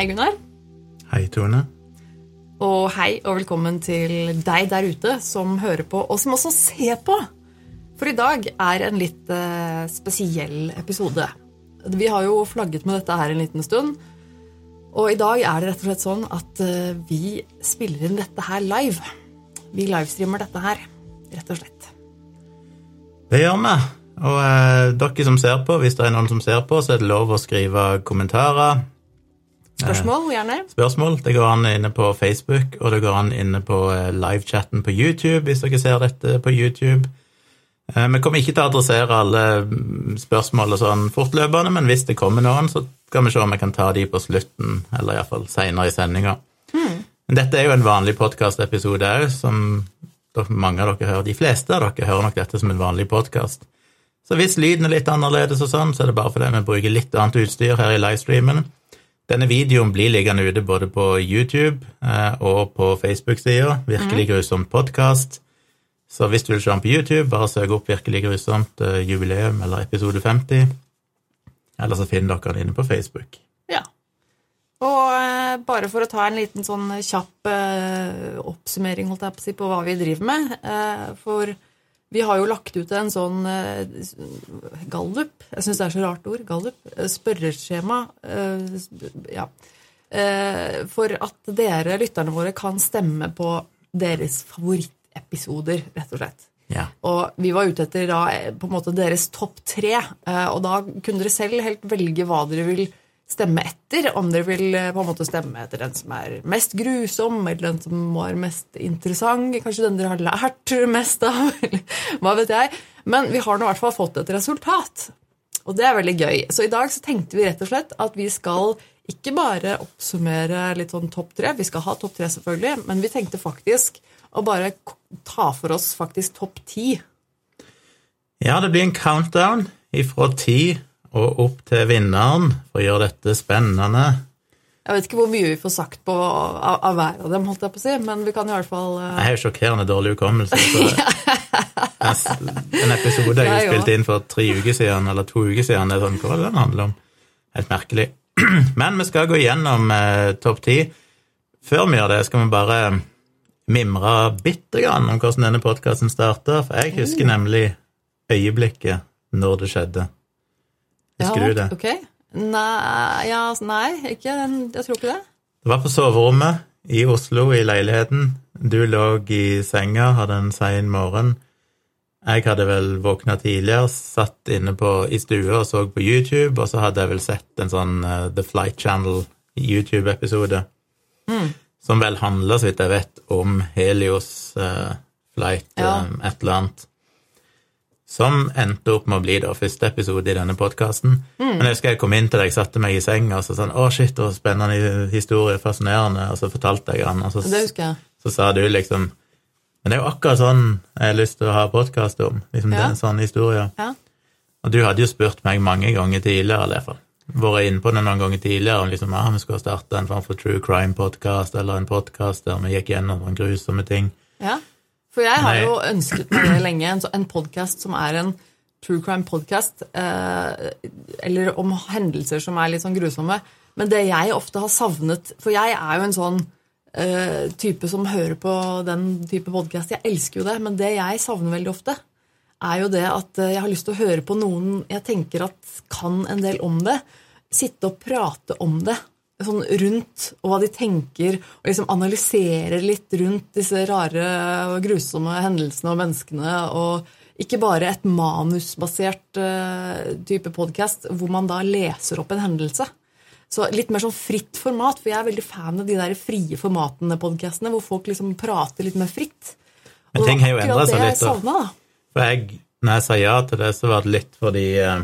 Hei, Gunnar. Hei, Tone. Og hei og velkommen til deg der ute som hører på, og som også ser på. For i dag er en litt eh, spesiell episode. Vi har jo flagget med dette her en liten stund. Og i dag er det rett og slett sånn at eh, vi spiller inn dette her live. Vi livestreamer dette her, rett og slett. Det gjør vi. Og eh, dere som ser på, hvis det er noen som ser på, så er det lov å skrive kommentarer. Spørsmål, gjerne. Spørsmål. Det går an inne på Facebook, og det går an inne på eh, livechatten på YouTube, hvis dere ser dette på YouTube. Eh, Vi kommer ikke til å adressere alle mm, spørsmål og sånn fortløpende, men hvis det kommer noen, så skal vi se om vi kan ta de på slutten, eller iallfall seinere i sendinga. Men dette er jo en vanlig podkastepisode òg, som mange av dere hører. De fleste av dere hører nok dette som en vanlig podkast. Så hvis lyden er litt annerledes og sånn, så er det bare fordi vi bruker litt annet utstyr her i livestreamen. Denne videoen blir liggende ute både på YouTube eh, og på Facebook-sida. Virkelig grusomt podkast. Så hvis du vil se den på YouTube, bare søk opp Virkelig grusomt eh, jubileum eller episode 50. Eller så finner dere den inne på Facebook. Ja. Og eh, bare for å ta en liten sånn kjapp oppsummering holdt jeg på, å si, på hva vi driver med. For vi har jo lagt ut en sånn eh, gallup, jeg syns det er så rart ord, gallup, eh, spørreskjema. Eh, ja. For at dere, lytterne våre, kan stemme på deres favorittepisoder, rett og slett. Ja. Og vi var ute etter da, på en måte deres topp tre, og da kunne dere selv helt velge hva dere vil stemme etter. Om dere vil eh, på en måte stemme etter den som er mest grusom, eller den som var mest interessant, kanskje den dere har lært mest av, eller hva vet jeg. Men vi har nå i hvert fall fått et resultat, og det er veldig gøy. Så i dag så tenkte vi rett og slett at vi skal ikke bare oppsummere litt sånn topp tre, vi skal ha topp tre selvfølgelig, men vi tenkte faktisk å bare ta for oss faktisk topp ti. Ja, det blir en countdown ifra ti og opp til vinneren for å gjøre dette spennende. Jeg vet ikke hvor mye vi får sagt på av, av hver av dem, holdt jeg på å si, men vi kan i hvert fall uh... Jeg har jo sjokkerende dårlig hukommelse. En episode jeg spilte inn for tre uker siden, eller to uker siden. Det er sånn, Hva var det den handler om? Helt merkelig. Men vi skal gå gjennom eh, topp ti. Før vi gjør det, skal vi bare mimre bitte grann om hvordan denne podkasten starta. For jeg husker nemlig øyeblikket når det skjedde. Husker ja, du det? Ok. Nei, ja, nei ikke, jeg tror ikke det. Det var på soverommet i Oslo, i leiligheten. Du lå i senga, hadde en sein morgen. Jeg hadde vel våkna tidligere, satt inne på, i stua og så på YouTube, og så hadde jeg vel sett en sånn uh, The Flight Channel YouTube-episode, som vel handler, så vidt jeg vet, om Helios uh, flight, Ja. um, et eller annet. Som endte opp med å bli da første episode i denne podkasten. Men jeg husker jeg kom inn til deg, satte meg i senga og så sånn Å, shit, så spennende historie, fascinerende. Og så fortalte jeg han, og så, så sa du liksom Men det er jo akkurat sånn jeg har lyst til å ha podkast om. Liksom Ja. er en sånn historie. Ja. Og du hadde jo spurt meg mange ganger tidligere, i hvert fall. Vært inne på det noen ganger tidligere, om liksom, ah, vi skulle starte en form for true crime-podkast, eller en podkast der vi gikk gjennom noen grusomme ting. ja. For jeg har jo ønsket meg det lenge, en, en podkast som er en true crime podcast, eh, eller om hendelser som er litt sånn grusomme. Men det jeg ofte har savnet For jeg er jo en sånn eh, type som hører på den type podkast. Jeg elsker jo det, men det jeg savner veldig ofte, er jo det at eh, jeg har lyst til å høre på noen jeg tenker at kan en del om det. Sitte og prate om det sånn rundt, og hva de tenker, og liksom analyserer litt rundt disse rare og grusomme hendelsene og menneskene, og ikke bare et manusbasert uh, type podkast hvor man da leser opp en hendelse. Så litt mer sånn fritt format, for jeg er veldig fan av de der frie formatene podkastene, hvor folk liksom prater litt mer fritt. Men ting har jo endra seg litt, da. For jeg, når jeg sa ja til det, så var det litt fordi uh,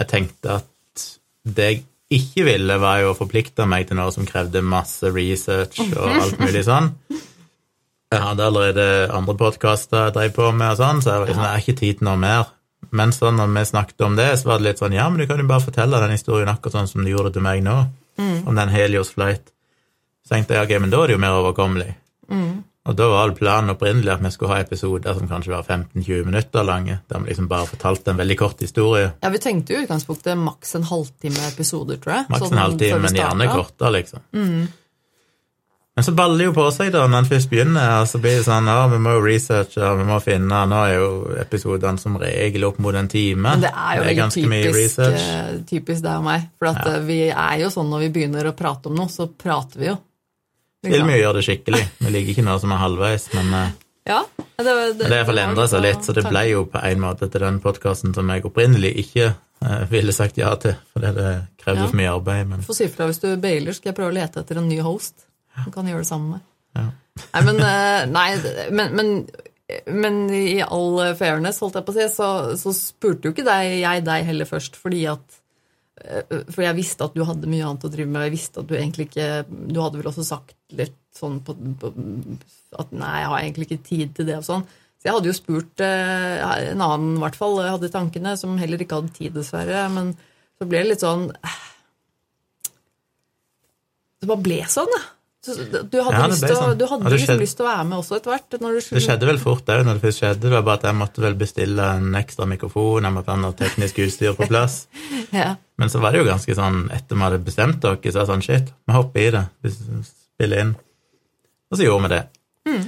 jeg tenkte at det jeg ikke ville, var jo å forplikte meg til noe som krevde masse research og alt mulig sånn. Jeg hadde allerede andre podkaster jeg drev på med, og sånn, så jeg var liksom, jeg har ikke tid til noe mer. Men så når vi snakket om det, så var det litt sånn Ja, men du kan jo bare fortelle den historien akkurat sånn som du gjorde til meg nå, om den Helios Flight. Så tenkte jeg ok, men da er det jo mer overkommelig. Og da var planen opprinnelig at vi skulle ha episoder som kanskje var 15-20 minutter lange, der vi liksom bare fortalte en veldig kort historie. Ja, Vi tenkte jo i utgangspunktet maks en halvtime episoder, tror jeg. Maks sånn en halvtime, men gjerne kortere, liksom. Men så baller det jo på seg, da, når en først begynner, og så blir det sånn ja, vi må jo researche, vi må finne Nå er jo episodene som regel opp mot en time. Men det er jo veldig ganske mye typisk, research. eh, typisk deg og meg. For at ja. vi er jo sånn når vi begynner å prate om noe, så prater vi jo. Vil vi å gjøre det skikkelig. Vi liker ikke noe som er halvveis, men eh, Ja, det, det, Men det har iallfall endra seg litt, så det ble jo på en måte til den podkasten som jeg opprinnelig ikke eh, ville sagt ja til, fordi det krevde Ja. så mye arbeid. Men Få si fra hvis du bailer, skal jeg prøve å lete etter en ny host. Du kan gjøre det sammen med. Ja. Nei, men, eh, nei, men, men, men i all fairness, holdt jeg på å si, så, så spurte jo ikke deg, jeg deg heller først, fordi at For jeg visste at du hadde mye annet å drive med, og jeg visste at du egentlig ikke Du hadde vel også sagt litt sånn på, på at nei, jeg har egentlig ikke tid til det og sånn. Så jeg hadde jo spurt eh, en annen, i hvert fall, jeg hadde tankene, som heller ikke hadde tid, dessverre. Men så ble det litt sånn Det bare ble sånn, da. Så Du hadde, Ja, lyst, å- sånn. du hadde liksom lyst til å være med også etter hvert. Når du, det skjedde vel fort òg når det først skjedde. Det var bare at jeg måtte vel bestille en ekstra mikrofon, jeg måtte ha noe teknisk utstyr på plass. Ja. Men så var det jo ganske sånn, etter vi hadde bestemt oss, så var det sånn shit, vi hopper i det, vi spiller inn. Og så gjorde vi det. Mm.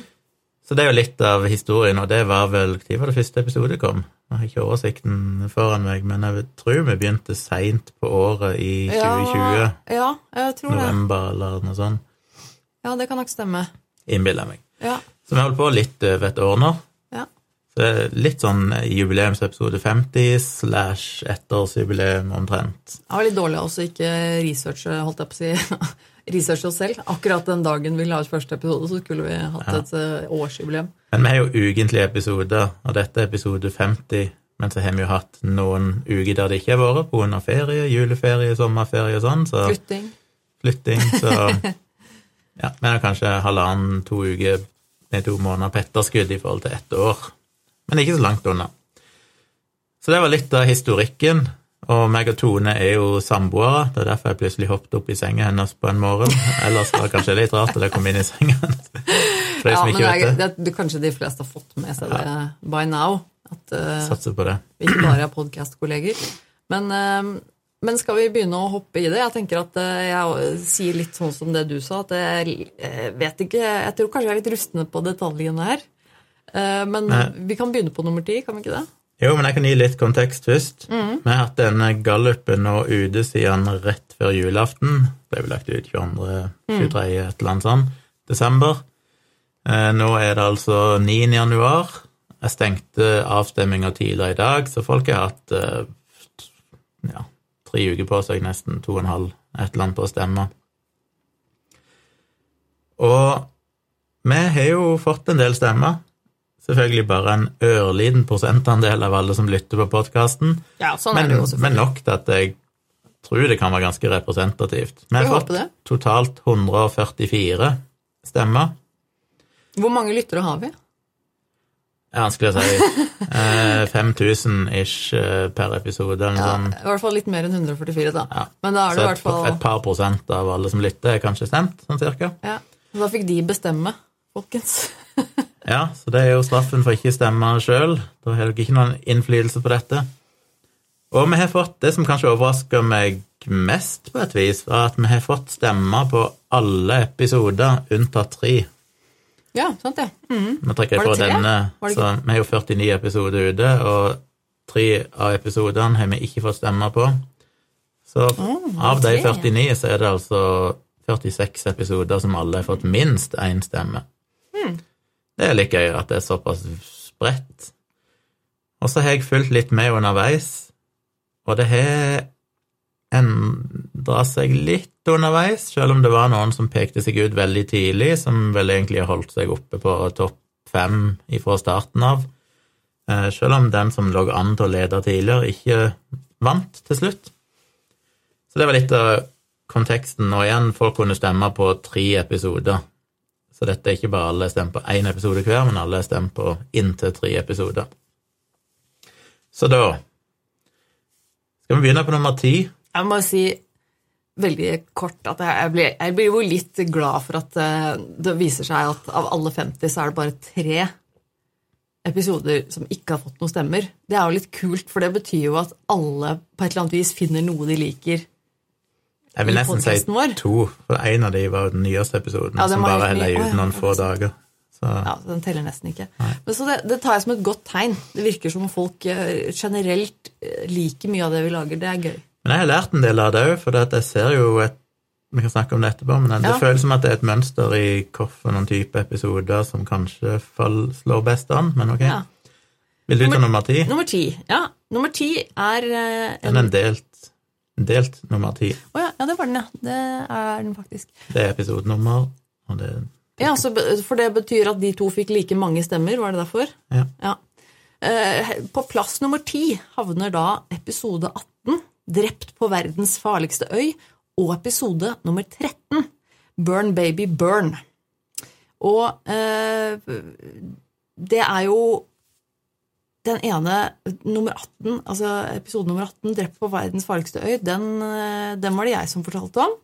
Så det er jo litt av historien, og det var vel Når var det første episode kom? Jeg har ikke oversikten foran meg, men jeg tror vi begynte seint på året i 2020. Ja, jeg tror det. November eller noe sånt, Ja, det kan nok stemme. innbiller jeg meg. Ja. Så vi holdt på litt over et år nå. Så litt sånn jubileumsepisode 50 slash ettårsjubileum omtrent. Det var litt dårlig også oss å ikke researche, holdt jeg på å si, researche oss selv. Akkurat den dagen vi la ut første episode, så skulle vi hatt et eh, årsjubileum. Men vi har jo ukentlige episoder, og dette er episode 50. Men så har vi jo hatt noen uker der det ikke har vært, pga. ferie, juleferie, sommerferie og sånn. Så Flytting. flytting, så Ja, vi har kanskje halvannen, to uker, nei, to måneder på etterskudd i forhold til ett år. Men ikke så langt unna. Så det var litt av historikken. Og meg og Tone er jo samboere. Det er derfor jeg plutselig hoppet opp i senga hennes på en morgen. Ellers var det kanskje litt rart at jeg kom inn i senga hennes. Ja, men ikke det det, kanskje de fleste har fått med seg det by now. At uh, satser på det. vi ikke bare er podkastkolleger. Men, uh, men skal vi begynne å hoppe i det? Jeg tenker at uh, jeg sier litt sånn som det du sa, at jeg vet ikke Jeg tror kanskje jeg er litt rustne på detaljene her. Eh, Men Nei. vi kan begynne på nummer ti, kan vi ikke det? Jo, men jeg kan gi litt kontekst først. Mm. Vi har hatt denne gallupen og ute siden rett før julaften. Det ble lagt ut 22.-23. Mm. et eller annet sånt, desember. Eh, Nå er det altså 9. januar. Jeg stengte avstemminga tidligere i dag, så folk har hatt eh, ja, tre uker på seg, nesten to og en halv, et eller annet på å stemme. Og vi har jo fått en del stemmer. Selvfølgelig bare en ørliten prosentandel av alle som lytter på podkasten, Ja, sånn men, men nok til at jeg tror det kan være ganske representativt. Vi har fått totalt 144 stemmer. Hvor mange lyttere har vi? Det er vanskelig å si. Eh, 5000 ish eh, per episode, eller Ja, sånn. I hvert fall litt mer enn 144, da. Ja. Men da er det i hvert fall et par prosent av alle som lytter, er kanskje stemt, sånn cirka. ja. Da fikk de bestemme, folkens. Ja, så det er jo straffen for ikke å stemme sjøl. Da har dere ikke noen innflytelse på dette. Og vi har fått det som kanskje overrasker meg mest, på et vis, var at vi har fått stemmer på alle episoder unntatt tre. Ja, sant det. Mm. Nå trekker jeg fra denne, så vi har jo 49 episoder ute, og tre av episodene har vi ikke fått stemmer på. Så oh, av de 49 så er det altså 46 episoder som alle har fått minst én stemme. Det er litt gøy at det er såpass spredt. Og så har jeg fulgt litt med underveis, og det har endra seg litt underveis, selv om det var noen som pekte seg ut veldig tidlig, som vel egentlig har holdt seg oppe på topp fem ifra starten av. Eh, Selv om den som lå an til å lede tidligere, ikke vant til slutt. Så det var litt av konteksten. Og igjen, folk kunne stemme på tre episoder. Så dette er ikke bare alle stemmer på én episode hver, men alle stemmer på inntil tre episoder. Så da skal vi begynne på nummer ti. Jeg må si veldig kort at jeg, blir, jeg blir jo litt glad for at eh, det viser seg at av alle 50 så er det bare tre episoder som ikke har fått noen stemmer. Det er jo litt kult, for det betyr jo at alle på et eller annet vis finner noe de liker. Jeg vil nesten si vår? to, for en av de var den nyeste episoden, Ja, som bare heller ny. Ut noen få dager. Så Ja, Den teller nesten ikke. Men så det, det tar jeg som et godt tegn. Det virker som om folk eh, generelt eh, liker mye av det vi lager. Det er gøy. Men jeg har lært en del av det òg, for at jeg ser jo et Vi kan snakke om det etterpå, men det Ja. føles som at det er et mønster i hvilken type episoder som kanskje fall, slår best an, men ok. Ja. Vil du ta nummer ti? Nummer ti. Ja, nummer ti er en, Den er delt, delt nummer ti. Å ja, ja, det var den, ja. Det er den faktisk. Det er episodenummer, og det Ja, så, For det betyr at de to fikk like mange stemmer, var det derfor? Ja. ja. på plass nummer ti havner da episode 18, 'Drept på verdens farligste øy', og episode nummer 13, 'Burn Baby Burn'. Og eh, det er jo den ene, nummer 18, altså episode nummer 18, 'Drept på verdens farligste øy', den, eh, den var det jeg som fortalte om.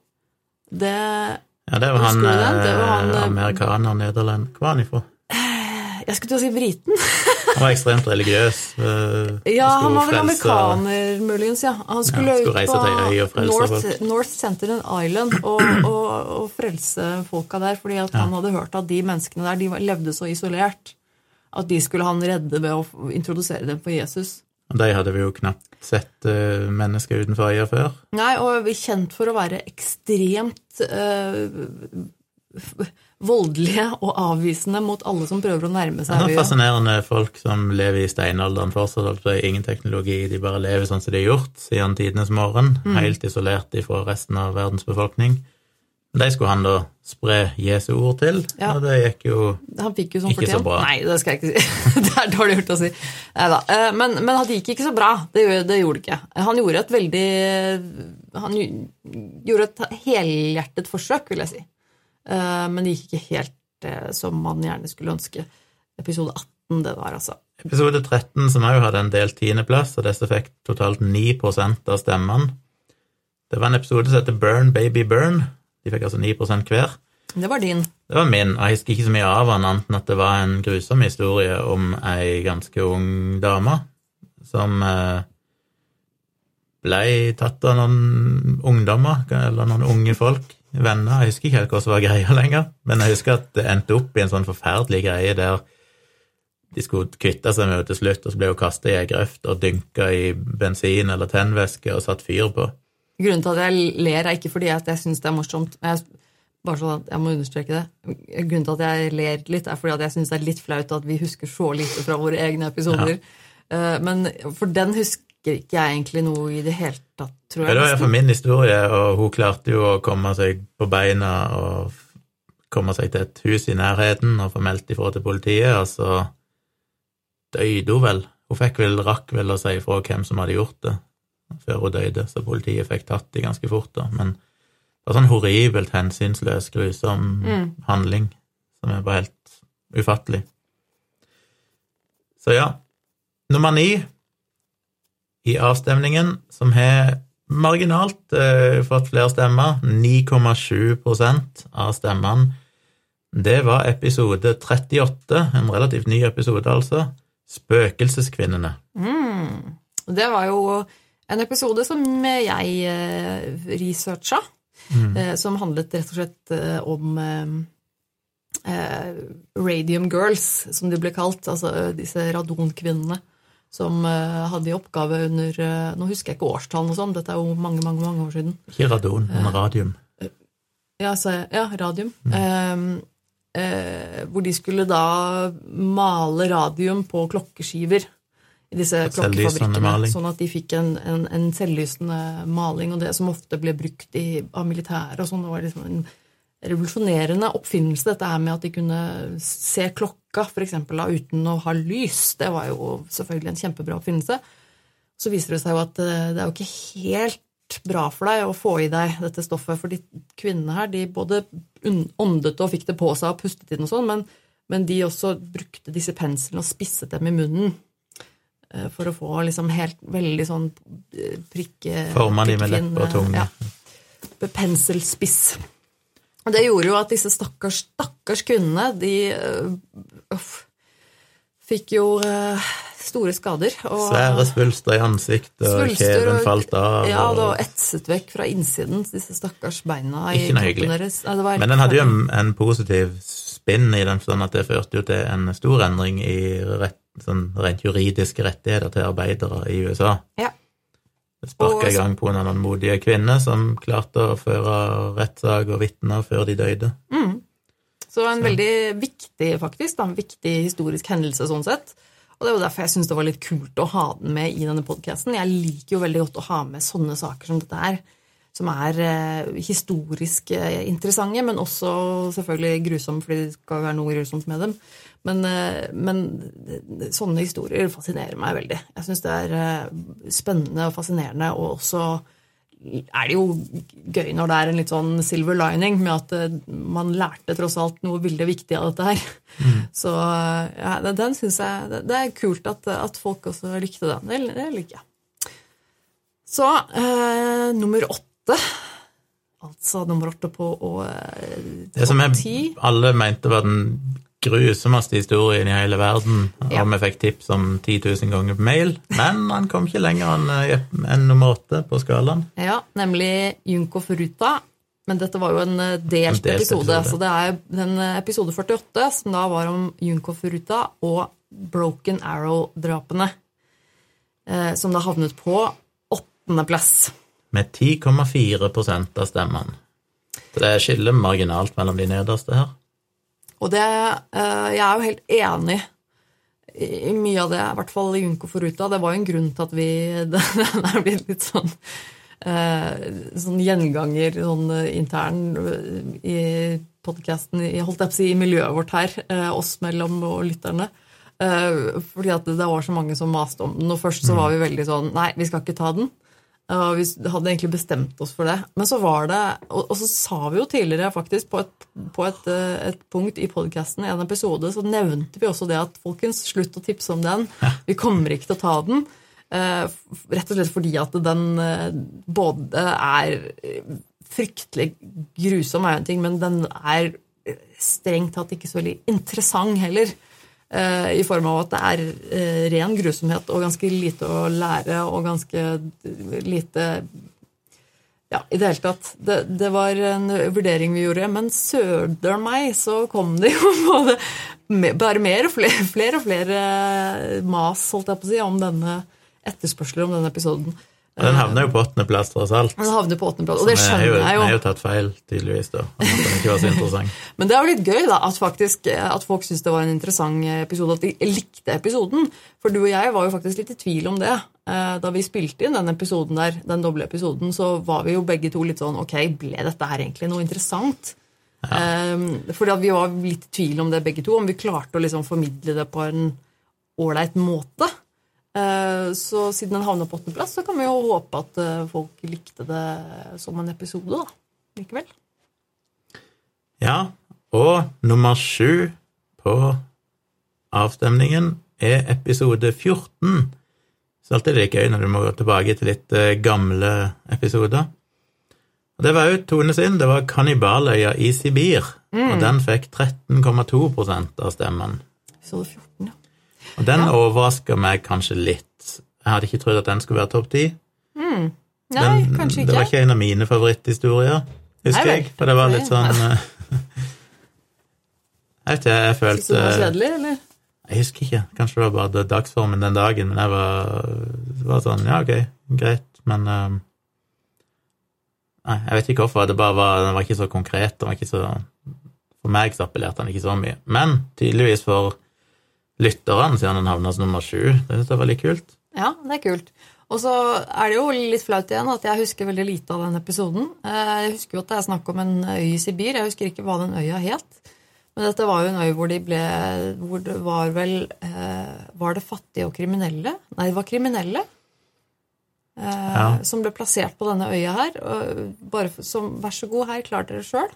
Det Ja, det var han, den? Det var han, eh, eh, amerikaner, Nederland Hvor var han ifra? Jeg skulle til å si briten. Han var ekstremt religiøs. Ja, han var vel amerikaner, muligens. ja. Han skulle, Ja, skulle ut på North, folk. North Sentinel Island og, og, og frelse folka der, fordi at han hadde hørt at de menneskene der de levde så isolert at de skulle han redde ved å introdusere dem for Jesus. Og De hadde vi jo knapt sett uh, mennesker utenfor øya før. Nei, og vi er kjent for å være ekstremt uh, voldelige og avvisende mot alle som prøver å nærme Det seg er Ja, fascinerende folk som lever i steinalderen fortsatt. Altså, er ingen teknologi, de bare lever sånn som de har gjort siden tidenes morgen. Mm. Helt isolert fra resten av verdens befolkning. De skulle han da spre Jesu ord til, Ja. og det gikk jo Han fikk jo sånn Ikke så bra. Nei, det skal jeg ikke si. det er dårlig gjort å si. Neida. Eh, Men, men det gikk ikke så bra. Det, gjorde- det gjorde det ikke. Han gjorde et veldig Han gjorde et helhjertet forsøk, vil jeg si. Eh, Men det gikk ikke helt eh, som man gjerne skulle ønske. Episode 18, det var altså. Episode 13, som òg hadde en del tiendeplass, og disse fikk totalt 9% av stemmene. Det var en episode som heter Burn Baby Burn. De fikk altså 9% hver. Det var din. Det var min, jeg husker ikke så mye av den, annet enn at det var en grusom historie om ei ganske ung dame som eh, ble tatt av noen ungdommer, eller noen unge folk, venner. Jeg husker ikke helt hva som var greia lenger, men jeg husker at det endte opp i en sånn forferdelig greie der de skulle kvitte seg med henne til slutt, og så ble hun kasta i ei grøft og dynka i bensin eller tennvæske og satt fyr på. Grunnen til at jeg ler, er ikke fordi at jeg syns det er morsomt. Jeg, bare sånn at jeg må understreke det. Grunnen til at jeg ler litt, er fordi at jeg syns det er litt flaut at vi husker så lite fra våre egne episoder. Ja. Men for den husker ikke jeg egentlig noe i det hele tatt, tror Ja, jeg. det var iallfall min historie, og hun klarte jo å komme seg på beina og komme seg til et hus i nærheten og få meldt ifra til politiet, og så døde hun vel. Hun fikk vel, rakk vel å si ifra hvem som hadde gjort det, før hun døde, så politiet fikk tatt det ganske fort, da. Men det var sånn horribelt hensynsløs, grusom handling som er bare helt ufattelig. Så ja. Nummer ni i avstemningen, som har marginalt eh, fått flere stemmer, 9,7% av stemmene, det var episode 38, en relativt ny episode altså, Spøkelseskvinnene. Mm. Det var jo en episode som jeg eh, researcha, mm. som handlet rett og slett eh, om eh, eh, Radium Girls, som de ble kalt. Altså eh, disse radonkvinnene som eh, hadde i oppgave under eh, Nå husker jeg ikke årstallene og sånn, dette er jo mange, mange, mange år siden. Ikke radon, men radium. Ja, jeg, ja radium. Eh, eh, hvor de skulle da male radium på klokkeskiver disse Selvlysende klokkefabrikkene. Sånn at de fikk en, en, en selvlysende maling, og det som ofte ble brukt i, av militæret og sånn. Det var liksom en revolusjonerende oppfinnelse, dette her med at de kunne se klokka for eksempel, da, uten å ha lys. Det var jo selvfølgelig en kjempebra oppfinnelse. Så viser det seg jo at eh, det er jo ikke helt bra for deg å få i deg dette stoffet, for de kvinnene her de både åndet og fikk det på seg og pustet inn og sånn, men, men de også brukte disse penslene og spisset dem i munnen for å få liksom helt veldig sånn eh, prikke Forma de med lepper og tunge. ja. penselspiss. Og det gjorde jo at disse stakkars, stakkars kundene, de øh, fikk jo øh, store skader. Og, Svære svulster i ansiktet, og kjeven falt av. Ja, det var etset vekk fra innsiden, disse stakkars beina i kroppen deres. Var Men den hadde jo en, en positiv spinn i den, forstand at det førte jo til en stor endring i rett, sånn rent juridiske rettigheter til arbeidere i USA. Ja. Det sparka i gang på en av noen modige kvinner som klarte å føre rettssak og vitner før de døde. Så en veldig viktig, faktisk, da, en viktig historisk hendelse sånn sett. Og det var derfor jeg syns det var litt kult å ha den med i denne podkasten. Jeg liker jo veldig godt å ha med sånne saker som dette her, som er eh, historisk eh, interessante, men også selvfølgelig grusomme, fordi det skal være noe grusomt med dem. Men, eh, men sånne historier fascinerer meg veldig. Jeg syns det er spennende og fascinerende, og også er det jo gøy når det er en litt sånn silver lining med at man lærte tross alt noe veldig viktig av dette her. Så eh, ja, den- syns jeg det- Det er kult at, at folk også likte den. Det, det liker jeg. Så eh, nummer åtte. Altså nummer åtte på og eh, Det som jeg, alle mente var den grusomste historien i hele verden, Ja. og vi fikk tips om 10 000 ganger på mail, men han kom ikke lenger enn en nummer åtte på skalaen. Ja, nemlig Junko Furuta. Men dette var jo en eh, delt, En delt episode, episode. så det er den eh, episode 48 som da var om Junko Furuta og Broken Arrow-drapene. Eh, som da havnet på åttendeplass. Med 10,4 av stemmene. Så det skiller marginalt mellom de nederste her. Og det eh, Jeg er jo helt enig i mye av det, i hvert fall Junko Foruta. Det var jo en grunn til at vi Den er blitt litt sånn eh, sånn gjenganger sånn eh, intern i podkasten, holdt jeg på å si, i miljøet vårt her, oss mellom og lytterne. Fordi at det var så mange som maste om den. Og først så var vi veldig sånn Nei, vi skal ikke ta den. Og vi hadde egentlig bestemt oss for det. Men så var det Og, og så sa vi jo tidligere, faktisk, på et, på et, eh, et punkt i podkasten, i en episode, så nevnte vi også det at folkens, slutt å tipse om den. Vi kommer ikke til å ta den. eh, Rett og slett fordi at den eh, både er fryktelig grusom, er jo en ting, men den er eh, strengt tatt ikke så veldig interessant heller. Eh, I form av at det er eh, ren grusomhet og ganske lite å lære og ganske lite Ja, i det hele tatt. Det, det var en vurdering vi gjorde, men søderen meg så kom det jo både bare mer og flere, flere og flere mas, holdt jeg på å si, om denne etterspørselen om denne episoden. Og den havner jo på åttendeplass, tross alt. Den havner på åttendeplass, og det skjønner jeg jo. Den har jo tatt feil, tydeligvis, da. Den ikke var så interessant. Men det er jo litt gøy da, at, faktisk, at folk syntes det var en interessant episode, at de likte episoden. For du og jeg var jo faktisk litt i tvil om det. Eh, Da vi spilte inn den episoden der, den doble episoden, så var vi jo begge to litt sånn Ok, ble dette her egentlig noe interessant? Ja. fordi at vi var litt i tvil om det begge to, om vi klarte å liksom formidle det på en ålreit måte. Eh, Så siden den havna på åttendeplass, så kan vi jo håpe at eh, folk likte det som en episode, da. Likevel. Ja, og nummer sju på avstemningen er episode 14. Så alltid er det gøy når du må gå tilbake til litt eh, gamle episoder. Og Det var jo Tone sin, det var Kannibaløya i Sibir, og den fikk 13,2% av stemmen. Episode 14, ja. Og den Ja. overraska meg kanskje litt. Jeg hadde ikke trodd at den skulle være topp ti. Nei, Den- kanskje Det var ikke. ikke en av mine favoritthistorier, husker Nei jeg. For det var litt sånn eh, Jeg vet ikke, jeg følte det var kjedelig, eller? Jeg husker ikke. Kanskje det var bare dagsformen den dagen, men jeg var, var sånn Ja, ok, greit, men eh, Nei, jeg vet ikke hvorfor. Det bare var, den var ikke så konkret. Den var ikke så For meg så appellerte den ikke så mye. Men tydeligvis for lytterne, siden den havna som nummer sju. Det synes jeg var litt kult. Ja, det er kult. Og så er det jo litt flaut igjen at jeg husker veldig lite av den episoden. Eh, Jeg husker jo at det er snakk om en øy i Sibir. Jeg husker ikke hva den øya het. Men dette var jo en øy hvor de ble Hvor det var vel eh, Var det fattige og kriminelle? Nei, det var kriminelle. eh, Ja. Som ble plassert på denne øya her. Bare som Vær så god, her, klar dere sjøl.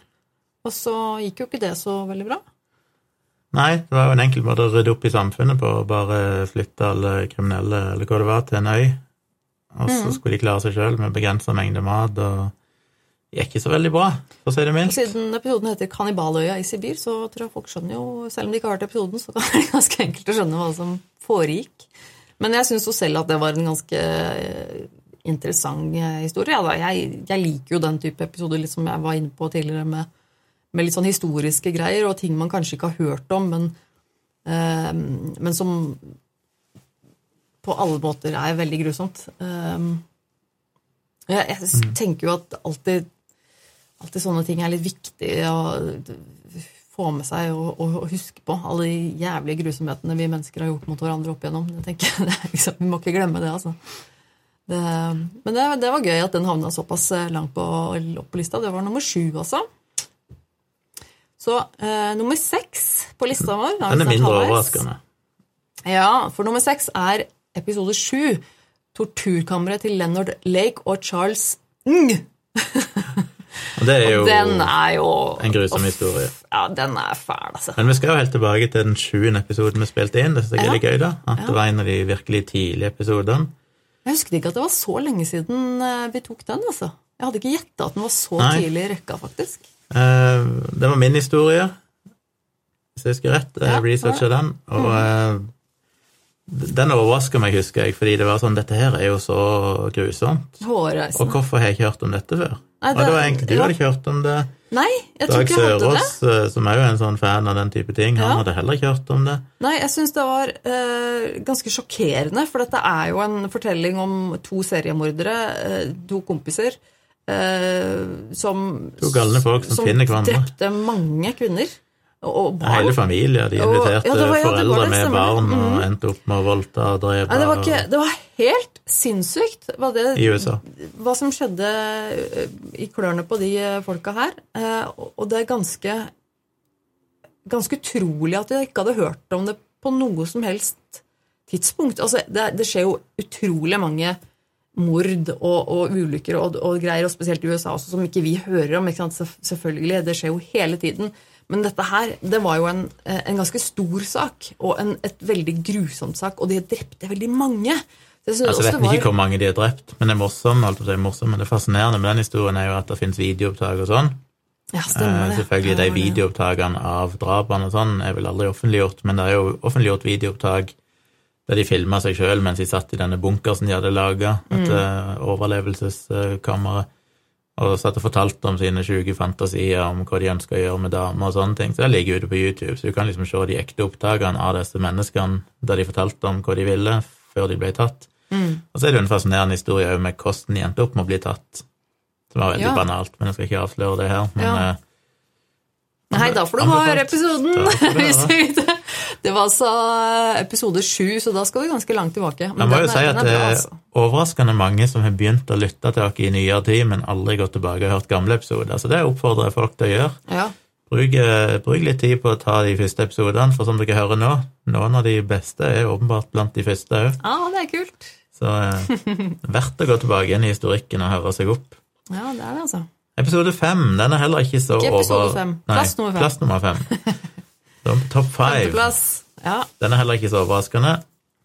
Og så gikk jo ikke det så veldig bra. Nei, det var jo en enkel måte å rydde opp i samfunnet på, å bare flytte alle kriminelle, eller hva det var, til en øy. Og så skulle de klare seg sjøl med begrensa mengde mat og det gikk ikke så veldig bra, for å si det mildt. Siden episoden heter 'Kannibaløya i Sibir', så tror jeg folk skjønner jo, selv om de ikke har hørt episoden, så kan det være ganske enkelt å skjønne hva som foregikk. Men jeg syns jo selv at det var en ganske eh, interessant eh, historie. Ja. Jeg, jeg liker jo den type episoder litt som jeg var inne på tidligere, med, med litt sånn historiske greier og ting man kanskje ikke har hørt om, men, eh, men som på alle måter er veldig grusomt. Eh, jeg, jeg tenker jo at alltid alltid sånne ting er litt viktig å få med seg og, og, og huske på. Alle de jævlige grusomhetene vi mennesker har gjort mot hverandre opp igjennom. Jeg tenker, det er liksom, Vi må ikke glemme det, altså. Det, men det, det var gøy at den havna såpass eh, langt på, opp på lista. Det var nummer sju, altså. Så eh, nummer seks på lista vår Den er mindre overraskende. Ja, for nummer seks er episode sju. Torturkammeret til Leonard Lake og Charles Ng. Og det er jo Den er jo en grusom historie. Ja, den er fæl, altså. Men vi skal jo helt tilbake til den sjuende episoden vi spilte inn. Det synes jeg er litt gøy, da. At det var en av de virkelig tidlige episodene. Jeg husket ikke at det var så lenge siden eh, vi tok den, altså. Jeg hadde ikke gjetta at den var så Nei. tidlig i rekka, faktisk. Eh, det var min historie, hvis jeg husker rett. Jeg Ja, researcha den. Og eh, den overraska meg, husker jeg, fordi det var sånn Dette her er jo så grusomt. Og hvorfor har jeg ikke hørt om dette før? Nei, og det var egentlig du ja. hadde ikke hørt om det. Nei, jeg tror Dag ikke jeg hadde det. Sørås, eh, som er jo en sånn fan av den type ting, han Ja. hadde heller ikke hørt om det. Nei, jeg syns det var eh, ganske sjokkerende, for dette er jo en fortelling om to seriemordere, eh, to kompiser, eh, som folk som hverandre. drepte mange kvinner. Og, og barn. Hele familien. De Og- inviterte ja, var- ja, foreldre det, med barn mm. og endte opp med å voldta og drepe Nei, det, var ikke, det var helt sinnssykt hva, det, i USA. hva som skjedde eh, i klørne på de eh, folka her. Uh, og- Og det er ganske ganske utrolig at jeg ikke hadde hørt om det på noe som helst tidspunkt. Altså, det, det skjer jo utrolig mange mord og, og ulykker og, og greier, og spesielt i USA også, som ikke vi hører om. Selvfølgelig, det skjer jo hele tiden. Men dette her, det var jo en, en ganske stor sak, og en et veldig grusomt sak, og de drepte veldig mange. Jeg Altså, vet var... ikke hvor mange de har drept, men det er morsomt, alt det er morsomt, men det fascinerende med den historien er jo at det finnes videoopptak og sånn. Ja, stemmer Eh, det. selvfølgelig, de videoopptakene av drapene og sånn er vel aldri offentliggjort, men det er jo offentliggjort videoopptak der de filma seg sjøl mens de satt i denne bunkersen de hadde laga, et Mm. eh, overlevelseskammer, og satt og fortalte om sine sjuke fantasier om hva de ønska å gjøre med damer og sånne ting. Så det ligger ute på YouTube, så du kan liksom se de ekte opptakene av disse menneskene der de fortalte om hva de ville, før de ble tatt. Mm. Og så er det jo en fascinerende historie òg med hvordan de endte opp med å bli tatt. Som var veldig Ja. banalt, men jeg skal ikke avsløre det her. Men Ja. eh, Nei, da får du høre episoden! Hvis du det. Var altså episode sju, så da skal vi ganske langt tilbake. Men Jeg må jo si at det er altså. overraskende mange som har begynt å lytte til dere i nyere tid, men aldri gått tilbake og hørt gamle episoder. Så det oppfordrer jeg folk til å gjøre. Ja. Bruk, eh, bruk litt tid på å ta de første episodene, for som dere hører nå, noen av de beste er åpenbart blant de første òg. ja, det er kult. Så eh, verdt å gå tilbake igjen i historikken og høre seg opp. Ja, det er det, altså. Episode fem, den er heller ikke så Ikke episode over... fem. Plass nummer fem. Plass nummer fem. Topp five. Ja. Den er heller ikke så overraskende.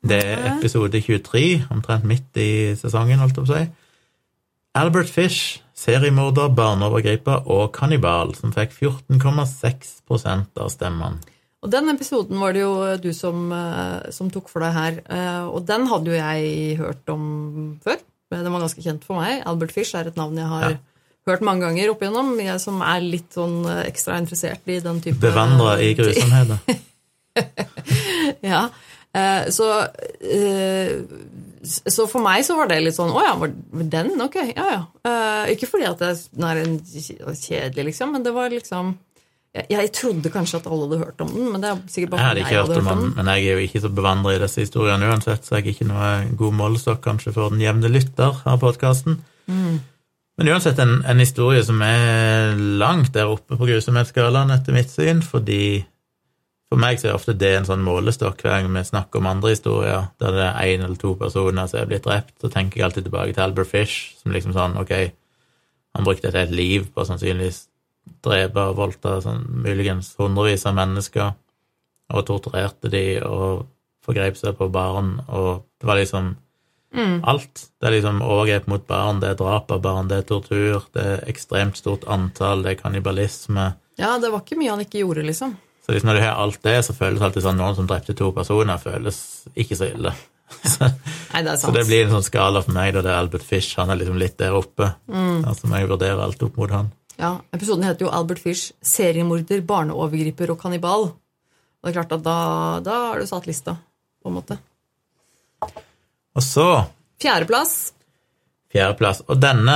Det er episode 23, omtrent midt i sesongen, holdt jeg på å si. Albert Fish, seriemorder, barneovergriper og kannibal, som fikk 14,6% av stemmene. Og den episoden var det jo du som, eh, som tok for deg her. eh, Og den hadde jo jeg hørt om før. Den var ganske kjent for meg. Albert Fish er et navn jeg har Ja. Hørt mange ganger opp igjennom. Jeg som er litt sånn eh, ekstra interessert i den type Bevandra i grusomheter. Ja. Eh, Så, eh, så for meg så var det litt sånn Å ja, var den? Ok, ja ja. Ikke fordi at den er en kjedelig, liksom, men det var liksom jeg, jeg trodde kanskje at alle hadde hørt om den, men det er sikkert Jeg bare hadde fordi ikke hørt om den, men jeg er jo ikke så bevandra i disse historiene uansett, så jeg er ikke noe god målestokk kanskje for den jevne lytter av podkasten. Mm. Men uansett en, en historie som er langt der oppe på grusomhetsskalaen, etter mitt syn, fordi for meg så er ofte det en sånn målestokk hver gang vi snakker om andre historier der det er én eller to personer som er blitt drept, så tenker jeg alltid tilbake til Albert Fish, som liksom sånn, ok, han brukte et helt liv på å sannsynligvis drepe og voldta sånn, muligens hundrevis av mennesker og torturerte de og forgrep seg på barn, og det var liksom Alt. Det er liksom overgrep mot barn, det er drap av barn, det er tortur, det er ekstremt stort antall, det er kannibalisme. Ja, det var ikke mye han ikke gjorde, liksom. Så liksom når du har alt det, så føles alltid sånn noen som drepte to personer, føles ikke så ille. Så, Nei, det så det blir en sånn skala for meg, da det er Albert Fish, han er liksom litt der oppe. Altså må jeg vurderer alt opp mot han. Ja, Episoden heter jo Albert Fish, seriemorder, barneovergriper og kannibal. Og det er klart at da, da har du satt lista, på en måte. Og så Fjerdeplass. Fjerdeplass. Og denne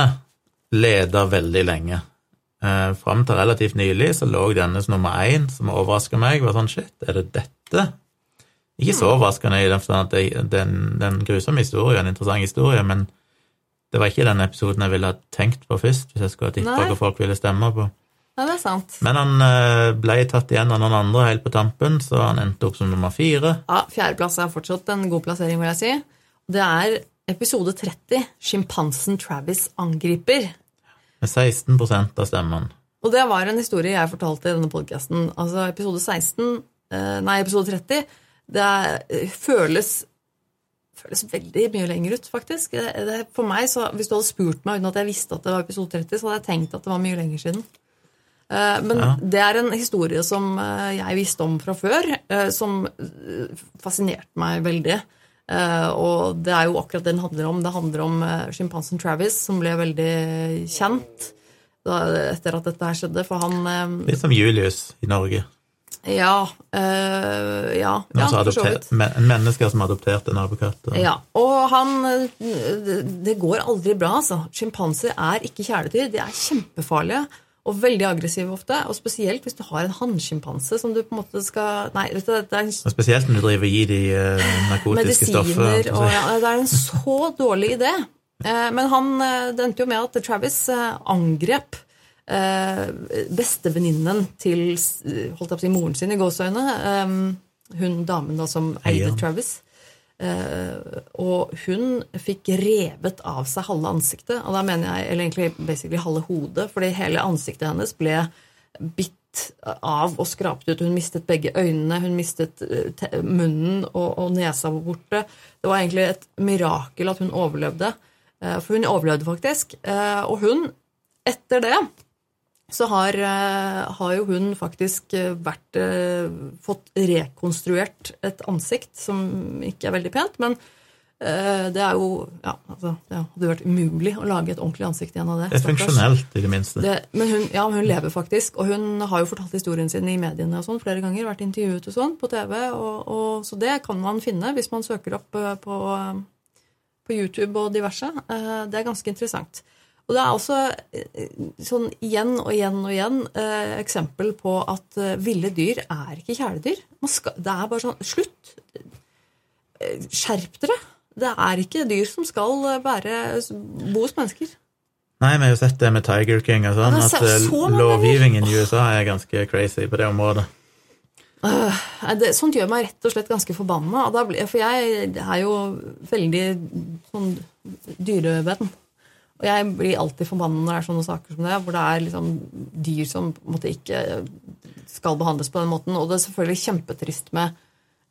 leda veldig lenge. Eh, Fram til relativt nylig så lå denne som nummer én, som overraska meg. var sånn, shit, er det dette? Ikke så overraskende i den forstand at det, den, den grusomme historien er en interessant historie, men det var ikke den episoden jeg ville ha tenkt på først, hvis jeg skulle ha tippa hva folk ville stemme på. Nei, det er sant. Men han eh, ble tatt igjen av noen andre helt på tampen, så han endte opp som nummer fire. Ja, Fjerdeplass er fortsatt en god plassering, vil jeg si. Det er episode 30, 'Sjimpansen Travis angriper'. Med 16% av stemmen. Og det var en historie jeg fortalte i denne podkasten. Altså, episode 16, eh, nei, episode 30, det er, eh, føles føles veldig mye lenger ut, faktisk. Det, det, for meg, så, Hvis du hadde spurt meg uten at jeg visste at det var episode 30, så hadde jeg tenkt at det var mye lenger siden. Uh, Men Ja. det er en historie som uh, jeg visste om fra før, uh, som fascinerte meg veldig. Eh, og det er jo akkurat det den handler om. Det handler om eh, sjimpansen Travis, som ble veldig kjent da, etter at dette her skjedde. For han eh, Litt som Julius i Norge. Ja. Øh, ja, ja for så vidt. men, en menneske som adopterte en apekatt. og- Ja, og han det- Det går aldri bra, altså. Sjimpanser er ikke kjæledyr. De er kjempefarlige og veldig aggressive ofte. Og spesielt hvis du har en hannsjimpanse som du på en måte skal Nei, vet du, det er en spesielt når du driver og gir de eh, narkotiske stoffer. altså. og ja, Det er en så dårlig idé. Eh, Men han eh, det endte jo med at Travis eh, angrep eh, bestevenninnen til eh, holdt jeg på å si, moren sin i gåseøyne. eh, Hun damen da som eide Travis. Eh, og hun fikk revet av seg halve ansiktet. Og da mener jeg, eller egentlig basically halve hodet, fordi hele ansiktet hennes ble bitt av og skrapt ut. Hun mistet begge øynene, hun mistet eh, munnen og, og nesa var borte. Det var egentlig et mirakel at hun overlevde. Eh, For hun overlevde faktisk. Og hun, etter det, så har, eh, har jo hun faktisk eh, vært eh, fått rekonstruert et ansikt som ikke er veldig pent, men det er jo Ja, altså, det hadde vært umulig å lage et ordentlig ansikt igjen av det. Det er funksjonelt, i det minste. Det, men hun, ja, hun lever faktisk, og hun har jo fortalt historien sin i mediene og sånn flere ganger. Vært intervjuet og sånn på TV, og, og, så det kan man finne hvis man søker opp på, på YouTube og diverse. Det er ganske interessant. Og det er også eh, sånn igjen og igjen og igjen eh, eksempel på at eh, ville dyr er ikke kjæledyr. Skal, det er bare sånn Slutt! Eh, Skjerp dere! Det er ikke dyr som skal eh, være, bo hos mennesker. Nei, vi har jo sett det med Tiger King og sånn, at så lovgivningen i USA er ganske crazy på det området. Uh, det, sånt gjør meg rett og slett ganske forbanna. For jeg er jo veldig sånn dyrevenn. Og jeg blir alltid forbanna når det er sånne saker som det, hvor det er liksom dyr som på en måte ikke skal behandles på den måten. Og det er selvfølgelig kjempetrist med,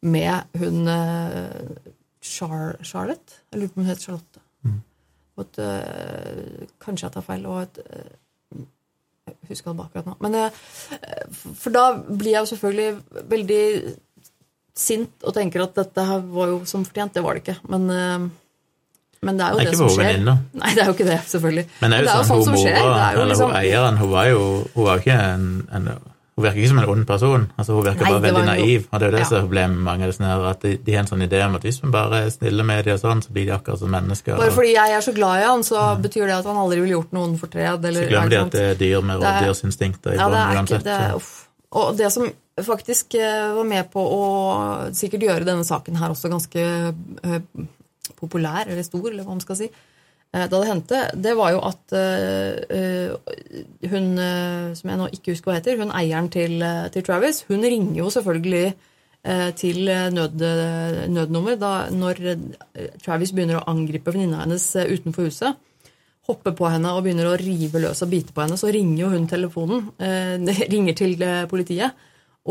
med hun eh, Char Charlotte. Jeg lurer på om hun heter Charlotte. Mm. At, uh, kanskje jeg tar feil. Og et eh, jeg husker det akkurat nå. Men eh, for da blir jeg jo selvfølgelig veldig sint og tenker at dette her var jo som fortjent. Det var det ikke. Men, eh, men det er jo Det det, er ikke som skjer. venninne. Nei, det er jo ikke det, selvfølgelig. Men det er jo det er jo sånn, som hun skjer. mora, Det er eller liksom hun eieren, hun var jo hun var ikke en, en Hun virker ikke som en ond person. Altså, hun virker Nei, bare veldig naiv. Og det er jo det Ja. som er problemet med mange av disse her, at de, de har en sånn idé om at hvis man bare er snille med dem og sånn, så blir de akkurat som mennesker. Bare og fordi jeg er så glad i han, så betyr det at han aldri ville gjort noen fortred. Eller, så glemmer de at det det er dyr med Det er- rovdyrsinstinkter i Ja, det er ikke uansett. det. Uff. Og det som faktisk eh, var med på å sikkert gjøre denne saken her også ganske eh, populær, eller stor, eller hva man skal si, eh, da det hendte, det var jo at eh, eh, hun, som jeg nå ikke husker hva heter, hun eieren til, til Travis, hun ringer jo selvfølgelig til nød, nødnummer da, når Travis begynner å angripe venninna hennes utenfor huset hopper på henne og begynner å rive løs og bite på henne, så ringer jo hun telefonen. Ringer til politiet.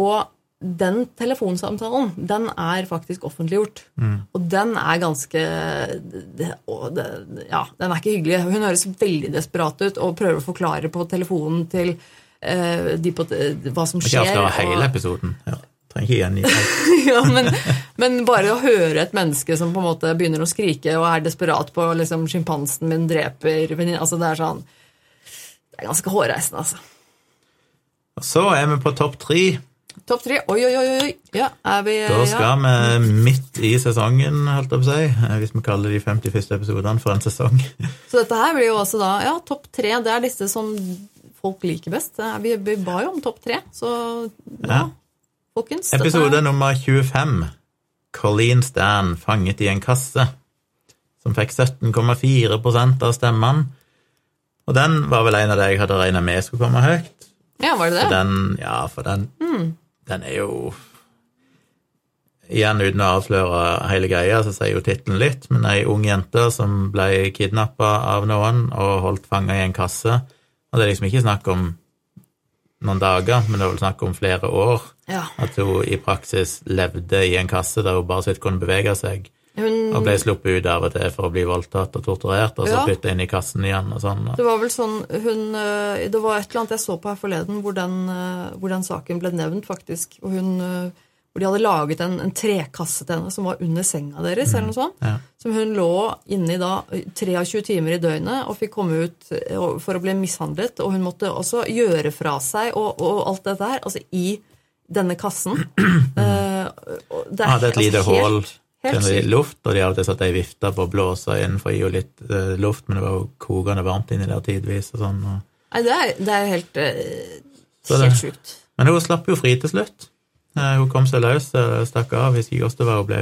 Og den telefonsamtalen, den er faktisk offentliggjort. Og den er ganske det, det, Ja, den er ikke hyggelig. Hun høres veldig desperat ut og prøver å forklare på telefonen til eh, de på, hva som Ikke skjer. avsløre og- hele episoden. Ja, trenger ikke gjengi ja, men, men bare å høre et menneske som på en måte begynner å skrike og er desperat på liksom, 'Sjimpansen min dreper altså, Det er sånn Det er ganske hårreisende, altså. Og så er vi på topp tre. Topp tre. Oi, oi, oi. oi. Ja, er vi Da ja. skal vi midt i sesongen, holdt jeg på å si, eh, hvis vi kaller de 50 første episodene for en sesong. Så dette her blir jo også da Ja, topp tre. Det er disse som folk liker best. Vi, vi ba jo om topp tre, så ja, Ja. folkens. Episode er- nummer 25. Colleen Stan fanget i en kasse, som fikk 17,4% av stemmene. Og den var vel en av de jeg hadde regna med skulle komme høyt. Ja, var det For det? den, ja, for den, den er jo Igjen uten å avsløre hele greia, så sier jo tittelen litt, men ei ung jente som ble kidnappa av noen og holdt fanga i en kasse. Og det er liksom ikke snakk om noen dager, men det er vel snakk om flere år. Ja. At hun i praksis levde i en kasse der hun bare så vidt kunne bevege seg, Hun, og ble sluppet ut av og til for å bli voldtatt og torturert, og så Ja. flytta inn i kassen igjen og sånn. Det var vel sånn hun, øh, Det var et eller annet jeg så på her forleden hvor den, øh, hvor den saken ble nevnt, faktisk. Og hun, øh, hvor de hadde laget en, en trekasse til henne som var under senga deres, eller noe sånt. Ja. Som hun lå inni da 23 timer i døgnet og fikk komme ut for å bli mishandlet. Og hun måtte også gjøre fra seg og, og alt dette her, altså i denne kassen. Eh, Uh, det er et lite altså, hull helt sykt. luft, og de av og til satt ei vifte på å blåse inn for å gi henne litt uh, luft, men det var jo kokende varmt inni der tidvis og sånn. Og... Nei, det er, det er helt, uh, helt sjukt. Men hun slapp jo fri til slutt. Eh, hun kom seg løs, stakk av. Hvis ikke det var hun ble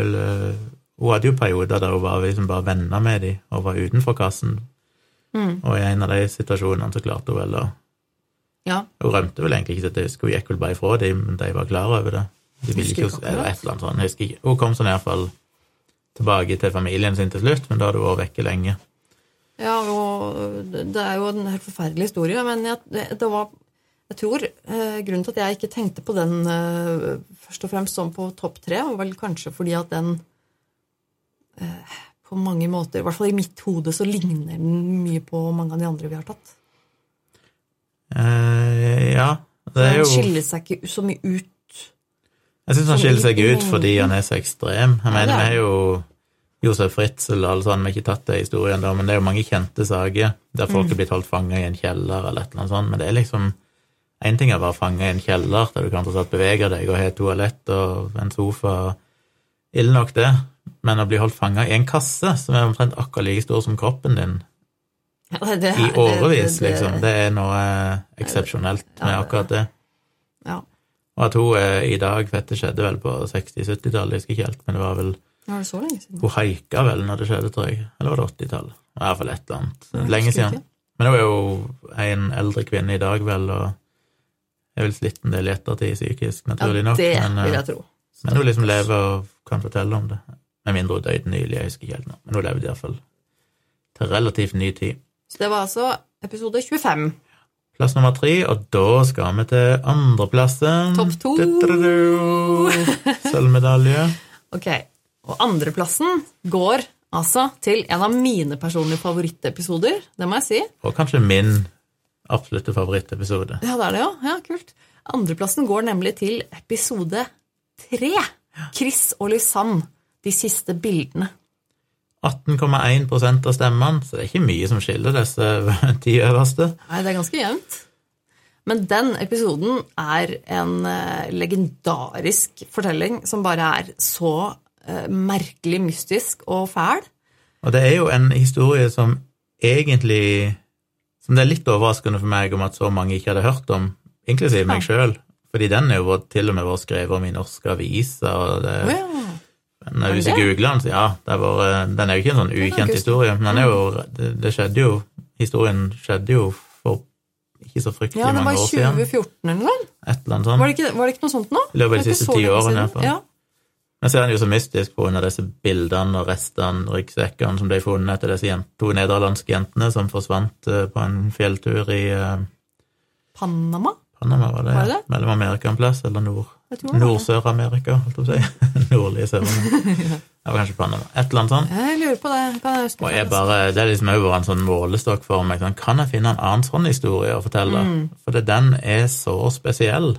Hun hadde jo perioder der hun var liksom bare venner med dem og var utenfor kassen. Mm. Og i en av de situasjonene så klarte hun vel å Ja. Hun rømte vel egentlig ikke til tysk, hun gikk vel bare ifra dem, men de var klar over det. De ville ikke, ikke eller et eller annet sånt, jeg husker ikke. Hun kom sånn iallfall tilbake til familien sin til slutt, men da hadde hun vært vekke lenge. Ja, og det er jo en helt forferdelig historie, men jeg, det, det var Jeg tror eh, grunnen til at jeg ikke tenkte på den eh, først og fremst som på topp tre, var vel kanskje fordi at den eh, på mange måter, i hvert fall i mitt hode, så ligner den mye på mange av de andre vi har tatt. Eh, ja, det er jo Den skiller seg ikke så mye ut. Jeg syns han skiller seg ut fordi han er så ekstrem. Jeg mener, det er vi er jo Josef Fritzel og alle sånne, vi har ikke tatt det i historien da, men det er jo mange kjente saker der folk Mm. er blitt holdt fanga i en kjeller eller et eller annet sånt, men det er liksom Én ting er å være fanga i en kjeller der du kan tross bevege deg og ha et toalett og en sofa, ille nok det, men å bli holdt fanga i en kasse som er omtrent akkurat like stor som kroppen din, det- i årevis, det- liksom, det er noe eh, eksepsjonelt med akkurat det. Og at hun er i dag, dette skjedde vel på 60-70-tallet, jeg husker ikke helt, men det var vel var det så lenge siden? Hun haika vel når det skjedde, tror jeg. Eller var det 80-tallet? I hvert fall et eller annet. Lenge siden. ikke. Men hun er jo en eldre kvinne i dag, vel, og er vel slitt en del i ettertid psykisk, naturlig nok. Ja, det men, eh, vil jeg tro. men hun liksom lever og kan fortelle om det. Med mindre hun døde nylig, jeg husker ikke helt nå. Men hun levde iallfall til relativt ny tid. Så det var altså episode 25. Plass nummer tre, og da skal vi til andreplassen. Topp to. Sølvmedalje. Ok, og andreplassen går altså til en av mine personlige favorittepisoder, det må jeg si. Og kanskje min absolutte favorittepisode. Ja, det er det, jo. Ja, kult. Andreplassen går nemlig til episode tre. Chris og Lisanne, de siste bildene. 18,1% av stemmene, så det er ikke mye som skiller disse ti øverste. Nei, det er ganske jevnt. Men den episoden er en eh, legendarisk fortelling som bare er så eh, merkelig mystisk og fæl. Og det er jo en historie som egentlig Som det er litt overraskende for meg om at så mange ikke hadde hørt om, inklusiv meg sjøl. Fordi den er jo til og med vært skrevet om i norske aviser. og det, oh, ja. Men hvis jeg googler den, så ja, det er den er jo ikke en sånn ukjent historie. Men den er jo, det, det skjedde jo Historien skjedde jo for ikke så fryktelig ja, det var i år siden. 2014 eller noe. Et eller annet sånt. Var det ikke, var det ikke noe sånt nå? I løpet av de siste ti årene, i hvert fall. Ja. Men så er den jo så mystisk pga. disse bildene og restene, ryggsekkene som ble funnet etter disse to nederlandske jentene som forsvant eh, på en fjelltur i eh, Panama? Panama, var det? Var det? Mellom Amerika en plass, eller nord. Nord-Sør-Amerika, holdt jeg på å si. Nordlige Sør-Amerika. Det var kanskje Panama. Et eller annet sånt. Jeg lurer på det. Kan jeg Og jeg bare, Det er liksom bare en sånn målestokk for meg. Sånn, kan jeg finne en annen sånn historie å fortelle? Mm. For det, den er så spesiell.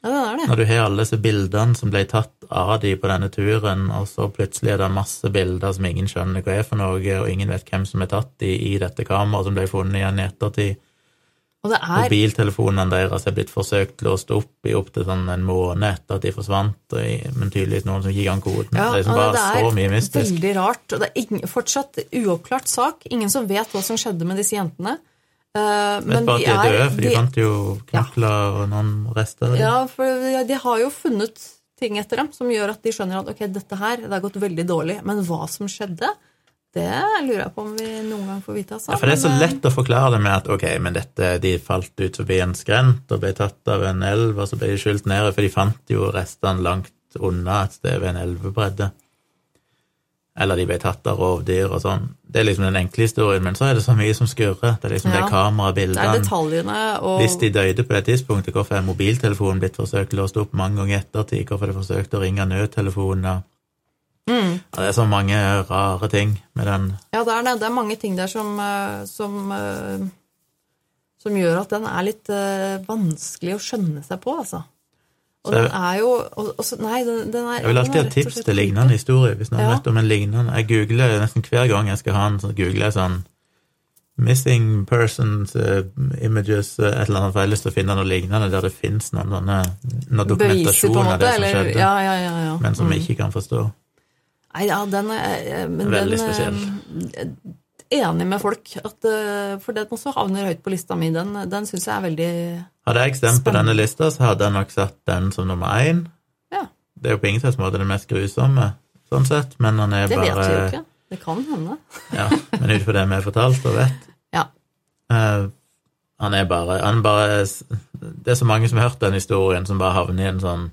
Ja, det er det. Når du har alle disse bildene som ble tatt av de på denne turen, og så plutselig er det masse bilder som ingen skjønner hva er for noe, og ingen vet hvem som er tatt de i dette kameraet som ble funnet igjen i ettertid. Er Mobiltelefonene deres er blitt forsøkt låst opp i opptil sånn en måned etter at de forsvant, men tydeligvis noen som gikk an koden. Ja, det er liksom bare det er så mye mystisk. veldig rart. Og det er ingen, fortsatt uoppklart sak. Ingen som vet hva som skjedde med disse jentene. Uh, men bare at de er døde, for de, de- fant jo knokler og noen rester. Ja, for de har jo funnet ting etter dem som gjør at de skjønner at ok, dette her, det har gått veldig dårlig. Men hva som skjedde, det lurer jeg på om vi noen gang får vite. Altså. Ja, for det er så eh, lett å forklare det med at ok, men dette, de falt ut forbi en skrent og ble tatt av en elv, og så ble de skylt ned, for de fant jo restene langt unna et sted ved en elvebredde. Eller de ble tatt av rovdyr og sånn. Det er liksom den enkle historien, men så er det så mye som skurrer. Det er liksom Ja. det Det er kamerabildene. og Hvis de døde på det tidspunktet, hvorfor er mobiltelefonen blitt forsøkt låst opp mange ganger i ettertid? Hvorfor er det forsøkt å ringe nødtelefoner? Mm, Ja, det er så mange rare ting med den. Ja, det er det. Det er mange ting der som, eh, som, eh, som gjør at den er litt eh, vanskelig å skjønne seg på, altså. Og jeg, den er jo og, og, Nei, den, den er Jeg vil alltid ha tips til lignende historie. Hvis noen Ja. vet om en lignende Jeg googler nesten hver gang jeg skal ha en, så googler jeg sånn Missing persons images, et eller annet, for jeg har lyst til å finne noe lignende der det fins noen noen, dokumentasjon av det som Eller, skjedde, ja, ja, ja, ja. men som vi Mm. ikke kan forstå. Nei, ja, den er eh, men Veldig den, eh, spesiell. Enig med folk. At, eh, for den også havner høyt på lista mi. Den, den syns jeg er veldig Hadde jeg stemt på denne lista, så hadde jeg nok satt den som nummer én. Ja. Det er jo på ingen slags måte det mest grusomme, sånn sett, men han er Det vet vi jo ikke. Det kan hende. Ja, men ut fra det vi har fortalt og vet Ja. Uh, Han er bare, han bare Det er så mange som har hørt den historien, som bare havner i en sånn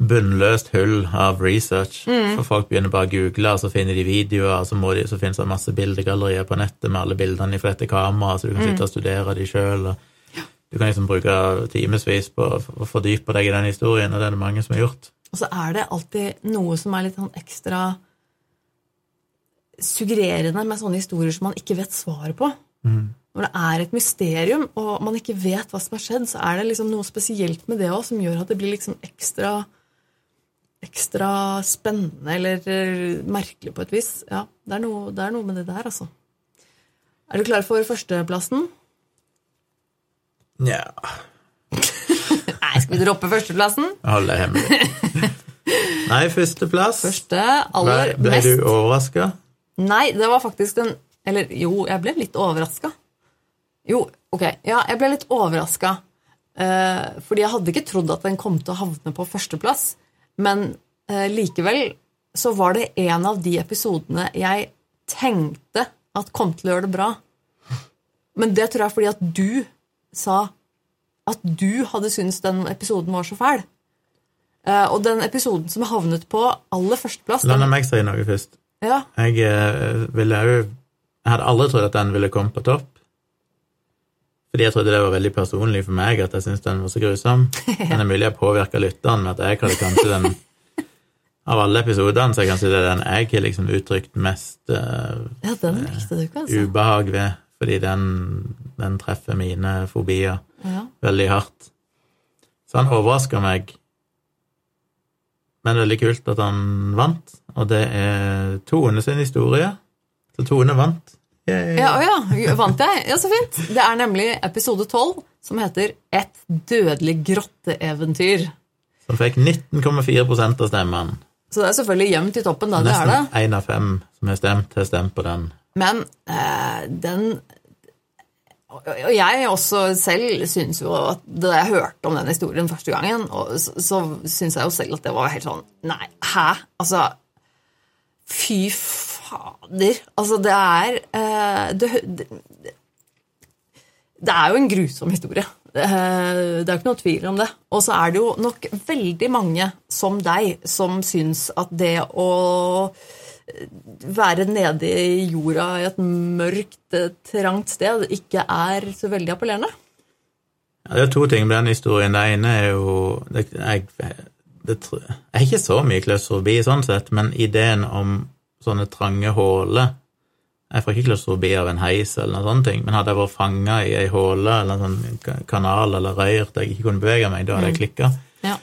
bunnløst hull av research. Mm. For folk begynner bare å google, og så finner de videoer, og så, de, så finnes det masse bildegallerier på nettet med alle bildene fra dette kameraet, så du kan Mm. sitte og studere de sjøl. Du kan liksom bruke timevis på å fordype deg i den historien, og det er det mange som har gjort. Og så er det alltid noe som er litt sånn ekstra suggererende med sånne historier som man ikke vet svaret på. Når det er et mysterium, og man ikke vet hva som har skjedd, så er det liksom noe spesielt med det òg som gjør at det blir liksom ekstra ekstra spennende eller eh, merkelig på et vis. Ja, det er noe, det er noe med det der, altså. Er du klar for førsteplassen? Nja, Nei, skal vi droppe førsteplassen? det hemmelig. Nei, førsteplass. Første, aller ble ble du overraska? Nei, det var faktisk den Eller jo, jeg ble litt overraska. Jo, ok. Ja, jeg ble litt overraska. Uh, fordi jeg hadde ikke trodd at den kom til å havne på førsteplass. Men eh, likevel så var det en av de episodene jeg tenkte at kom til å gjøre det bra. Men det tror jeg er fordi at du sa at du hadde syntes den episoden var så fæl. Eh, og den episoden som havnet på aller førsteplass La meg si noe først. ja, Jeg eh, ville jo Jeg hadde aldri trodd at den ville komme på topp. Fordi jeg trodde det var veldig personlig for meg at jeg syntes den var så grusom. Men det er mulig jeg påvirka lytteren med at jeg hadde kanskje den Av alle episodene så er kanskje det den jeg har liksom uttrykt mest uh, ja, ikke, altså. ubehag ved. Fordi den, den treffer mine fobier Ja. veldig hardt. Så han overraska meg. Men veldig kult at han vant, og det er Tone sin historie. Så Tone vant. Ja, å ja, vant jeg? Ja, så fint. Det er nemlig episode 12, som heter Et dødelig grotteeventyr. Som fikk 19,4% av stemmene. Så det er selvfølgelig jevnt i toppen, da. Det er det. Nesten én av fem som har stemt, har stemt på den. Men eh, den Og jeg også selv syns jo at da jeg hørte om den historien første gangen, så, så syns jeg jo selv at det var helt sånn Nei, hæ? Altså Fy fader. Altså, det er eh, det, det, er jo en grusom historie. Det, det er jo ikke noe tvil om det. Og så er det jo nok veldig mange som deg som syns at det å være nede i jorda i et mørkt, eh, trangt sted ikke er så veldig appellerende. Ja, Det er to ting med den historien. Det ene er jo det, jeg, det, jeg er ikke så mye klaustrofobi sånn sett, men ideen om sånne trange håler Jeg får ikke klaustrofobi av en heis eller noen sånne ting, men hadde jeg vært fanga i ei håle eller en sånn kanal eller røyr der jeg ikke kunne bevege meg, da hadde jeg klikka. Ja.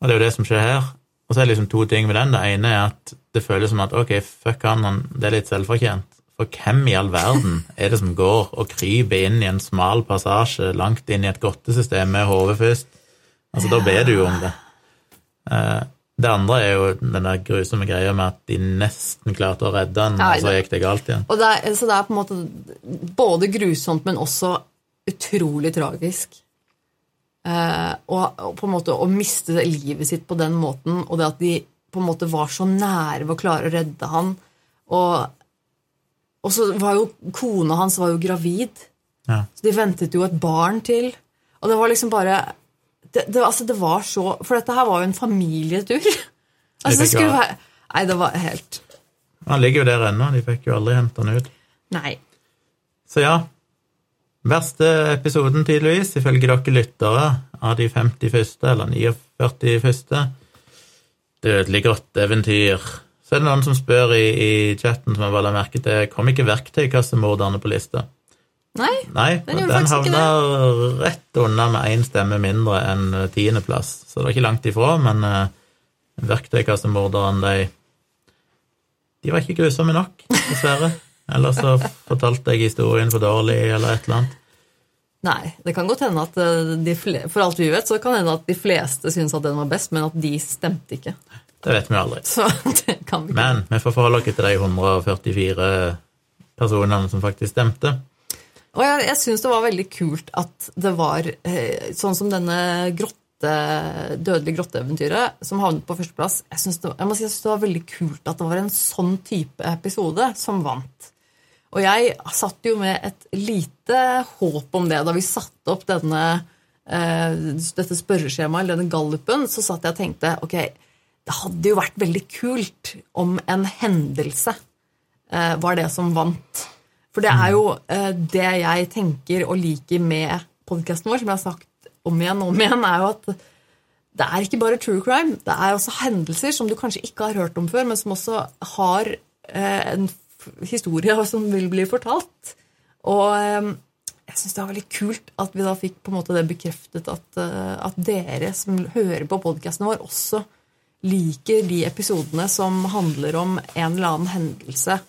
Og det er jo det som skjer her. Og så er det liksom to ting med den. Det ene er at det føles som at ok, fuck han, det er litt selvfortjent. For hvem i all verden er det som går og kryper inn i en smal passasje langt inn i et godtesystem med hodet først? Altså, da ber du jo om det. Det andre er jo den grusomme greia med at de nesten klarte å redde han, og så gikk det galt igjen. Og det er, så det er på en måte både grusomt, men også utrolig tragisk. Eh, og, og på en måte å miste livet sitt på den måten, og det at de på en måte var så nære ved å klare å redde han. Og, og så var jo kona hans var jo gravid, Ja. så de ventet jo et barn til. Og det var liksom bare det, det, altså det var så For dette her var jo en familietur. Altså, det skulle være- Nei, det var helt Han ligger jo der ennå, de fikk jo aldri hente han ut. Nei. Så ja, verste episoden tydeligvis, ifølge dere lyttere, av de 50 første, eller 49 første. Dødelig grotteeventyr. Så er det noen som spør i, i chatten, som jeg bare la merke til, kom ikke verktøykassemorderne på lista? Nei. Nei, Den den, havna rett unna med én stemme mindre enn eh, tiendeplass, så det var ikke langt ifra, men uh, verktøykassemorderen, de De var ikke grusomme nok, dessverre. Eller så fortalte jeg historien for dårlig, eller et eller annet. Nei, det kan godt hende at eh, de fleste, For alt vi vet, så kan det hende at de fleste syntes at den var best, men at de stemte ikke. Det vet vi aldri. Så det kan vi. Men vi får forholde oss til de 144 personene som faktisk stemte. Og jeg, jeg syns det var veldig kult at det var eh, sånn som denne grotte, dødelige grotteeventyret som havnet på førsteplass. Jeg syns det, jeg si synes det var veldig kult at det var en sånn type episode som vant. Og jeg satt jo med et lite håp om det da vi satte opp denne, eh, dette spørreskjemaet, eller denne gallupen. Så satt jeg og tenkte ok, det hadde jo vært veldig kult om en hendelse eh, var det som vant. For det er jo eh, det jeg tenker og liker med podkasten vår, som jeg har sagt om igjen og om igjen, er jo at det er ikke bare true crime. Det er også hendelser som du kanskje ikke har hørt om før, men som også har eh, en historie som vil bli fortalt. Og eh, jeg syns det var veldig kult at vi da fikk på en måte det bekreftet at, eh, at dere som hører på podkasten vår, også liker de episodene som handler om en eller annen hendelse.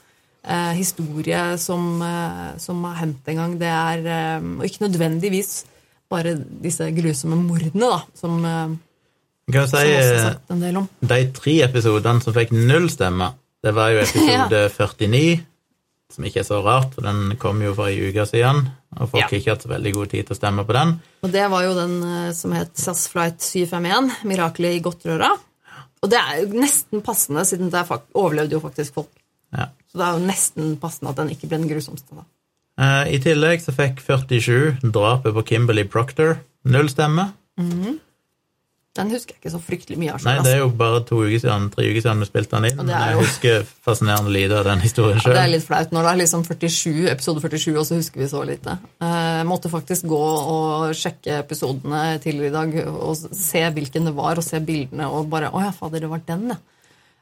Eh, historie som, eh, som har hendt en gang. Det er eh, Og ikke nødvendigvis bare disse grusomme mordene, da, som, eh, Jeg kan jo si eh, de tre episodene som fikk null stemmer, det var jo episode 49, som ikke er så rart, for den kom jo for ei uke siden, og folk Ja. har ikke hatt så veldig god tid til å stemme på den. Og det var jo den eh, som het SAS Flight 751, 'Mirakelet i Godtrøra'. Og det er jo nesten passende, siden det er overlevde jo faktisk folk. Ja. Så det er jo nesten passende at den ikke ble den grusomste. da. Eh, I tillegg så fikk 47 drapet på Kimberly Proctor null stemme. Den husker jeg ikke så fryktelig mye av. Nei, det altså. er jo bare to uker siden, tre uker siden vi spilte den inn. Men jeg jo- husker fascinerende lite av den historien Det er litt flaut når det er liksom 47, episode 47, og så husker vi så lite. Jeg måtte faktisk gå og sjekke episodene tidligere i dag og se hvilken det var, og se bildene, og bare Å ja, fader, det var den, ja.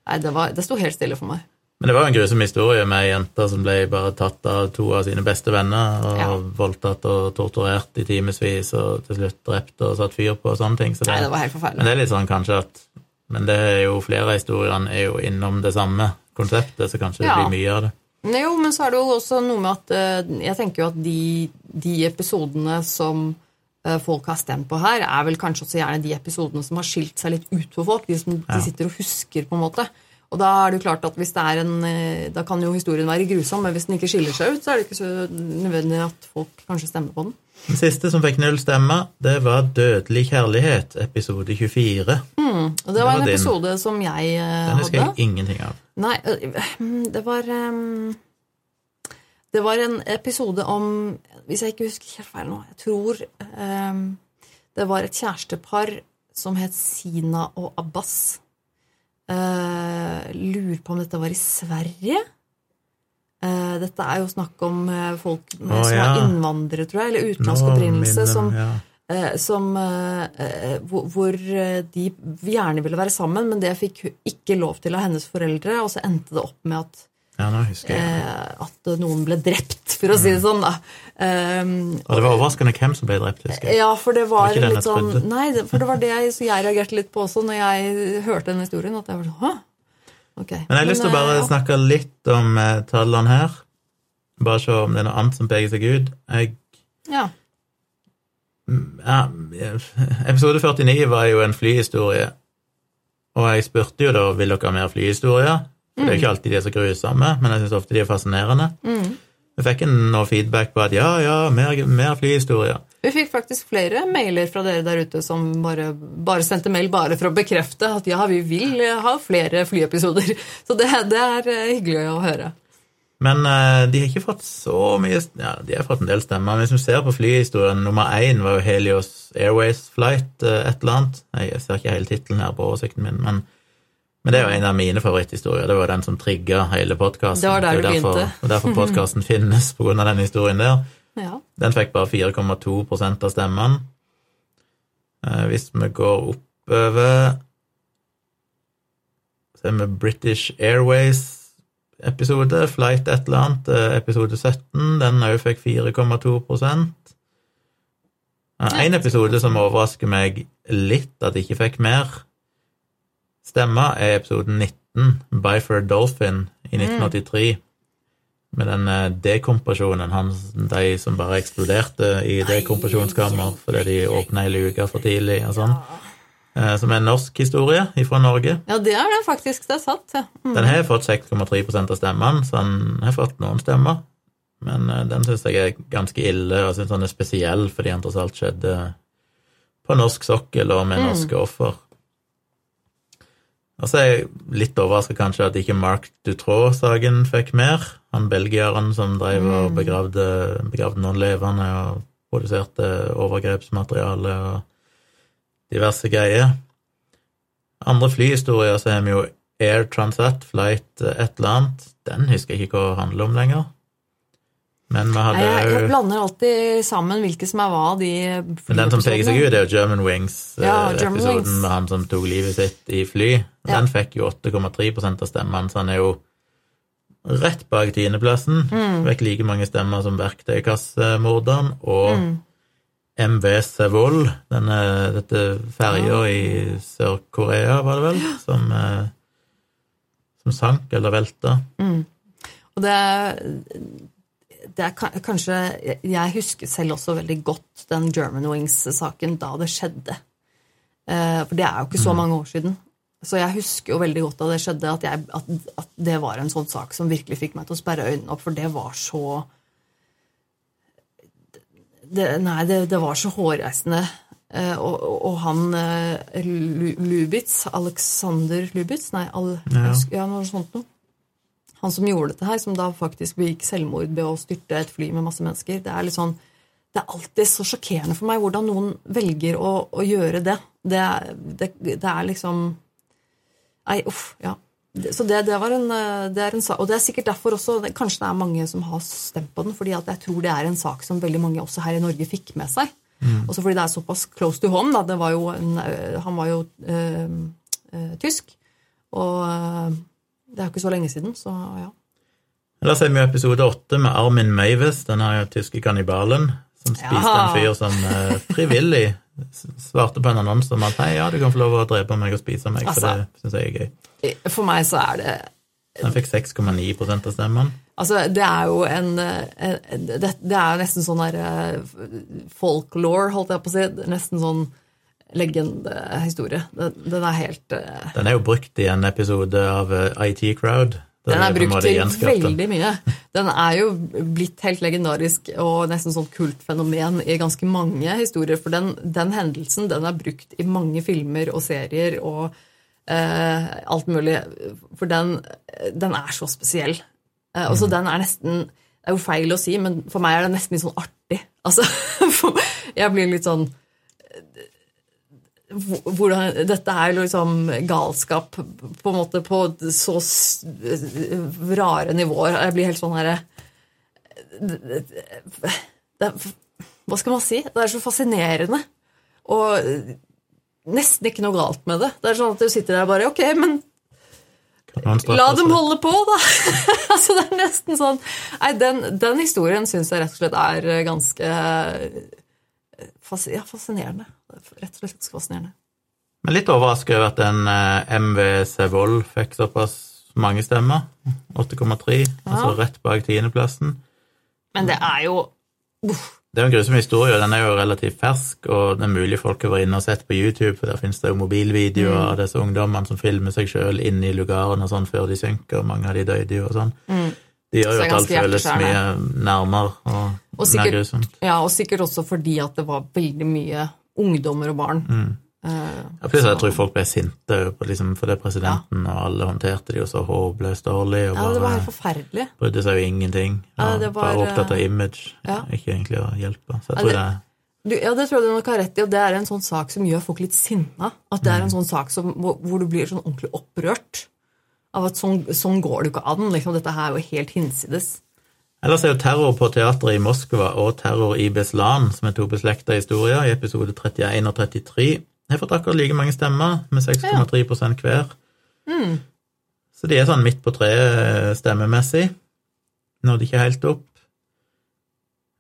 Nei, det, var, det sto helt stille for meg. Men det var jo en grusom historie med ei jente som ble bare tatt av to av sine beste venner, og Ja. voldtatt og torturert i timevis, og til slutt drept og satt fyr på og sånne ting. Så det, Nei, det var helt Men det er litt sånn kanskje at Men det er jo flere av historiene er jo innom det samme konseptet, så kanskje det blir mye av det. Jo, men så er det jo også noe med at eh, jeg tenker jo at de, de episodene som eh, folk har stemt på her, er vel kanskje også gjerne de episodene som har skilt seg litt ut for folk. De som Ja. de sitter og husker, på en måte. Og da er det jo klart at hvis det er en eh, Da kan jo historien være grusom, men hvis den ikke skiller seg ut, så er det ikke så nødvendig at folk kanskje stemmer på den. Den siste som fikk null stemmer, det var Dødelig kjærlighet, episode 24. Og det var var en din. episode som jeg hadde. Den husker jeg ingenting av. Nei, øh, det var Det var en episode om Hvis jeg ikke husker helt feil nå Jeg tror det var et kjærestepar som het Sina og Abbas. Uh, lurer på om dette var i Sverige? Uh, dette er jo snakk om uh, folk Å, som ja. er innvandrere, tror jeg, eller utenlandsk Nå opprinnelse, som ja. som hvor, hvor de gjerne ville være sammen, men det fikk ikke lov til av hennes foreldre, og så endte det opp med at Ja, nå husker jeg. eh, at noen ble drept, for å si det sånn, da. Um, Og det var overraskende hvem som ble drept, husker jeg. ja, for det var, det var litt sånn. Nei, for det var det jeg, jeg reagerte litt på også når jeg hørte den historien. At jeg var sånn Hå? Ok. Men jeg har lyst til å bare eh, ja. snakke litt om eh, tallene her. Bare se om det er noe annet som peker seg ut. Jeg, Ja. ja, episode 49 var jo en flyhistorie, og jeg spurte jo da vil dere ha mer flyhistorier. For Det er jo ikke alltid de er så grusomme, men jeg syns ofte de er fascinerende. Mm. Vi fikk en noe feedback på at ja, ja, mer, mer flyhistorier. Vi fikk faktisk flere mailer fra dere der ute som bare, bare sendte mail bare for å bekrefte at ja, vi vil ha flere flyepisoder. Så det, det er eh, hyggelig å høre. Men uh, de har ikke fått så mye Ja, de har fått en del stemmer. Men hvis du ser på flyhistorien, nummer én var jo Helios Airways Flight, uh, et eller annet. Jeg ser ikke hele tittelen her på oversikten min, men, men det er jo en av mine favoritthistorier. Det var den som trigga hele podkasten. Det var der du derfor, derfor podkasten finnes, på grunn av den historien der. Ja. Den fikk bare 4,2% av stemmene. Eh, Hvis vi går oppover Så er vi British Airways-episode, Flight et eller annet, eh, episode 17. Den òg fikk 4,2% En episode som overrasker meg litt at jeg ikke fikk mer stemmer, er episode 19, Byford Dolphin, i 1983 med den eh, dekompresjonen, han, de som bare eksploderte i dekompresjonskammer fordi de åpna ei luke for tidlig og sånn. Eh, Som er en norsk historie fra Norge. ja, det er den faktisk. Det er sant. Mm. Den har fått 6,3% av stemmene, så den har fått noen stemmer. Men eh, den syns jeg er ganske ille, og syns han er spesiell fordi han tross alt skjedde på norsk sokkel og med norske offer. Og så er jeg litt overraska kanskje at ikke Mark Dutroux-saken fikk mer. Han belgieren som drev og begravde, begravde noen levende og produserte overgrepsmateriale og diverse greier. Andre flyhistorier så har vi jo Air Transat Flight et eller annet. Den husker jeg ikke hva handler om lenger. Men vi hadde jeg, jeg blander alltid sammen hvilke som er hva de Men den som peker seg ut, er jo German Wings-episoden Ja, German Wings. med han som tok livet sitt i fly. Ja. Den fikk jo 8,3% av stemmene, så han er jo rett bak tiendeplassen. Mm. Fikk like mange stemmer som verktøykassemorderen og Mm. MV Sevoll, denne, dette ferja i Sør-Korea, var det vel, som, eh, som sank eller velta. Og det, det er kanskje Jeg husker selv også veldig godt den German Wings-saken da det skjedde. Eh, For det er jo ikke så mange år siden. Så jeg husker jo veldig godt da det skjedde, at, jeg, at, at det var en sånn sak som virkelig fikk meg til å sperre øynene opp, for det var så det, Nei, det, det var så hårreisende. Eh, og, og, og han eh, Lubitz, Alexander Lubitz Nei, Al, Ja. ja, noe sånt noe. Han som gjorde dette her, som da faktisk begikk selvmord ved å styrte et fly med masse mennesker. Det er litt sånn, det er alltid så sjokkerende for meg hvordan noen velger å, å gjøre det. Det, det. det er liksom Nei, uff. Ja. Så det, det var en, det er en sak, Og det er sikkert derfor også Kanskje det er mange som har stemt på den, fordi jeg tror det er en sak som veldig mange også her i Norge fikk med seg. Også fordi det er såpass close to home. Da. Det var jo en, han var jo øh, øh, tysk. Og det er jo ikke så lenge siden, så ja. Ellers er vi episode åtte med Armin Meiwes, den her tyske kannibalen, som spiste Ja. en fyr som eh, frivillig svarte på en annonse om at hei, ja, du kan få lov å drepe meg og spise meg, for Altså. det syns jeg er gøy. For meg så er det Den fikk 6,9% av stemmene. Altså, det er jo en, en det, det er nesten sånn der eh, folklore, holdt jeg på å si. Nesten sånn legendehistorie. Den, den er helt uh... Den er jo brukt i en episode av eh, IT Crowd. Den er brukt til veldig mye. Den er jo blitt helt legendarisk og nesten sånn kultfenomen i ganske mange historier. For den, den hendelsen den er brukt i mange filmer og serier og eh, alt mulig. For den, den er så spesiell. Eh, og så den er nesten Det er jo feil å si, men for meg er det nesten litt sånn artig. Altså, for, jeg blir litt sånn hvordan, Dette er liksom galskap på en måte på så rare nivåer. Jeg blir helt sånn herre det, Hva skal man si? Det er så fascinerende. og nesten ikke noe galt med det. Det er sånn at du sitter der og bare Ok, men La dem holde på, da! altså, det er nesten sånn Nei, den, den historien syns jeg rett og slett er eh, ganske eh, fas, ja, fascinerende. Rett og slett fascinerende. Men litt overraska over at en MV MVC Vold fikk såpass mange stemmer. 8,3, altså rett bak tiendeplassen. Men det er jo uff, Det er jo en grusom historie, og den er jo relativt fersk, og det er mulig folk har vært inne og sett på YouTube, for der finnes det jo mobilvideoer av disse ungdommene som filmer seg sjøl inne i lugaren og sånn før de synker, og mange av de døde jo og sånn. De gjør jo det at alt føles mye nærmere og, Og sikkert- grusomt. Ja, og sikkert også fordi at det var veldig mye ungdommer og barn. Mm. Ja, plutselig jeg tror folk ble sinte på liksom, fordi presidenten og alle håndterte de jo så håpløst dårlig, og ja, det var helt forferdelig. brydde seg jo ingenting. Ja, var, bare opptatt av eh, image, ja. ikke egentlig å hjelpe. Så jeg Ja, tror det- det, Du, ja, det tror jeg du nok har rett i, og det er en sånn sak som gjør folk litt sinna. At det er en sånn sak som, hvor, hvor du blir sånn ordentlig opprørt. Av at sånn, sånn går det jo ikke an. Liksom, dette her er jo helt hinsides. Ellers er jo terror på teatret i Moskva og terror i Beslan, som er to beslekta historier, i episode 31 og 33, har fått akkurat like mange stemmer, med 6,3 hver. Mm. Så de er sånn midt på treet stemmemessig. Nådde ikke helt opp.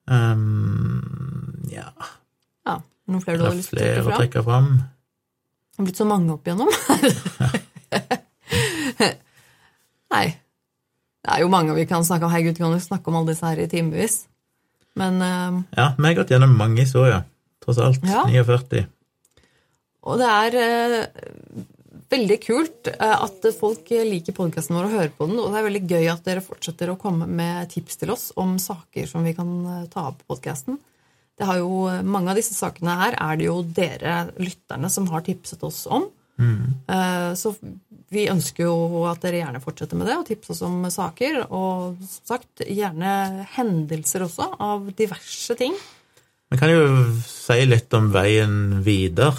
Um, ja Ja, Noen flere du har lyst til å trekke fram. Det har blitt så mange opp igjennom. Nei. Det er jo mange vi kan snakke om. Herregud, vi kan jo snakke om alle disse her i timevis. Men uh, Ja, vi har gått gjennom mange historier, tross alt. Ja. 49. Og det er uh, veldig kult uh, at folk liker podkasten vår og hører på den. Og det er veldig gøy at dere fortsetter å komme med tips til oss om saker som vi kan eh, ta opp på podkasten. Det har jo, mange av disse sakene her er det jo dere lytterne som har tipset oss om. Eh, Så vi ønsker jo at dere gjerne fortsetter med det og tipse oss om saker. Og som sagt, gjerne hendelser også, av diverse ting. Vi kan jo si litt om veien videre.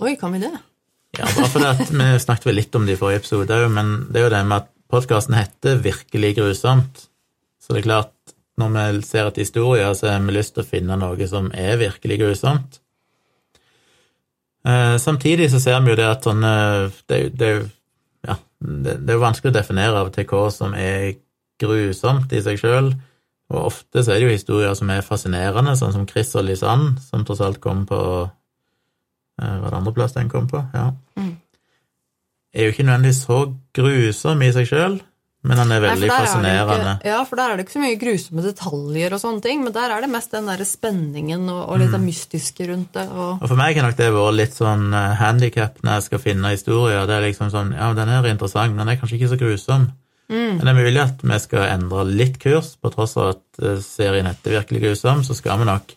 Oi, kan vi det? Ja, bare fordi at Vi snakket vel litt om det i forrige episode òg, men det er jo det med at podkasten heter Virkelig grusomt. Så det er klart, når vi ser etter historier, så har vi lyst til å finne noe som er virkelig grusomt. Eh, samtidig så ser vi jo det at sånn Det, det, ja, det, det er jo vanskelig å definere av og til hva som er grusomt i seg sjøl. Og ofte så er det jo historier som er fascinerende, sånn som Chris og Lisanne, som tross alt kom på eh, Var det andreplass den kom på? Ja. Er jo ikke nødvendigvis så grusom i seg sjøl, men han er Nei, veldig er fascinerende. Ikke, ja, for der er det ikke så mye grusomme detaljer og sånne ting, men der er det mest den der spenningen og, og litt det mystiske rundt det. Og, Og for meg har nok det vært litt sånn handikap når jeg skal finne historier. Det er liksom sånn Ja, den er interessant, men den er kanskje ikke så grusom. Men det er mulig at vi skal endre litt kurs, på tross av at eh, serien heter Virkelig grusom, så skal vi nok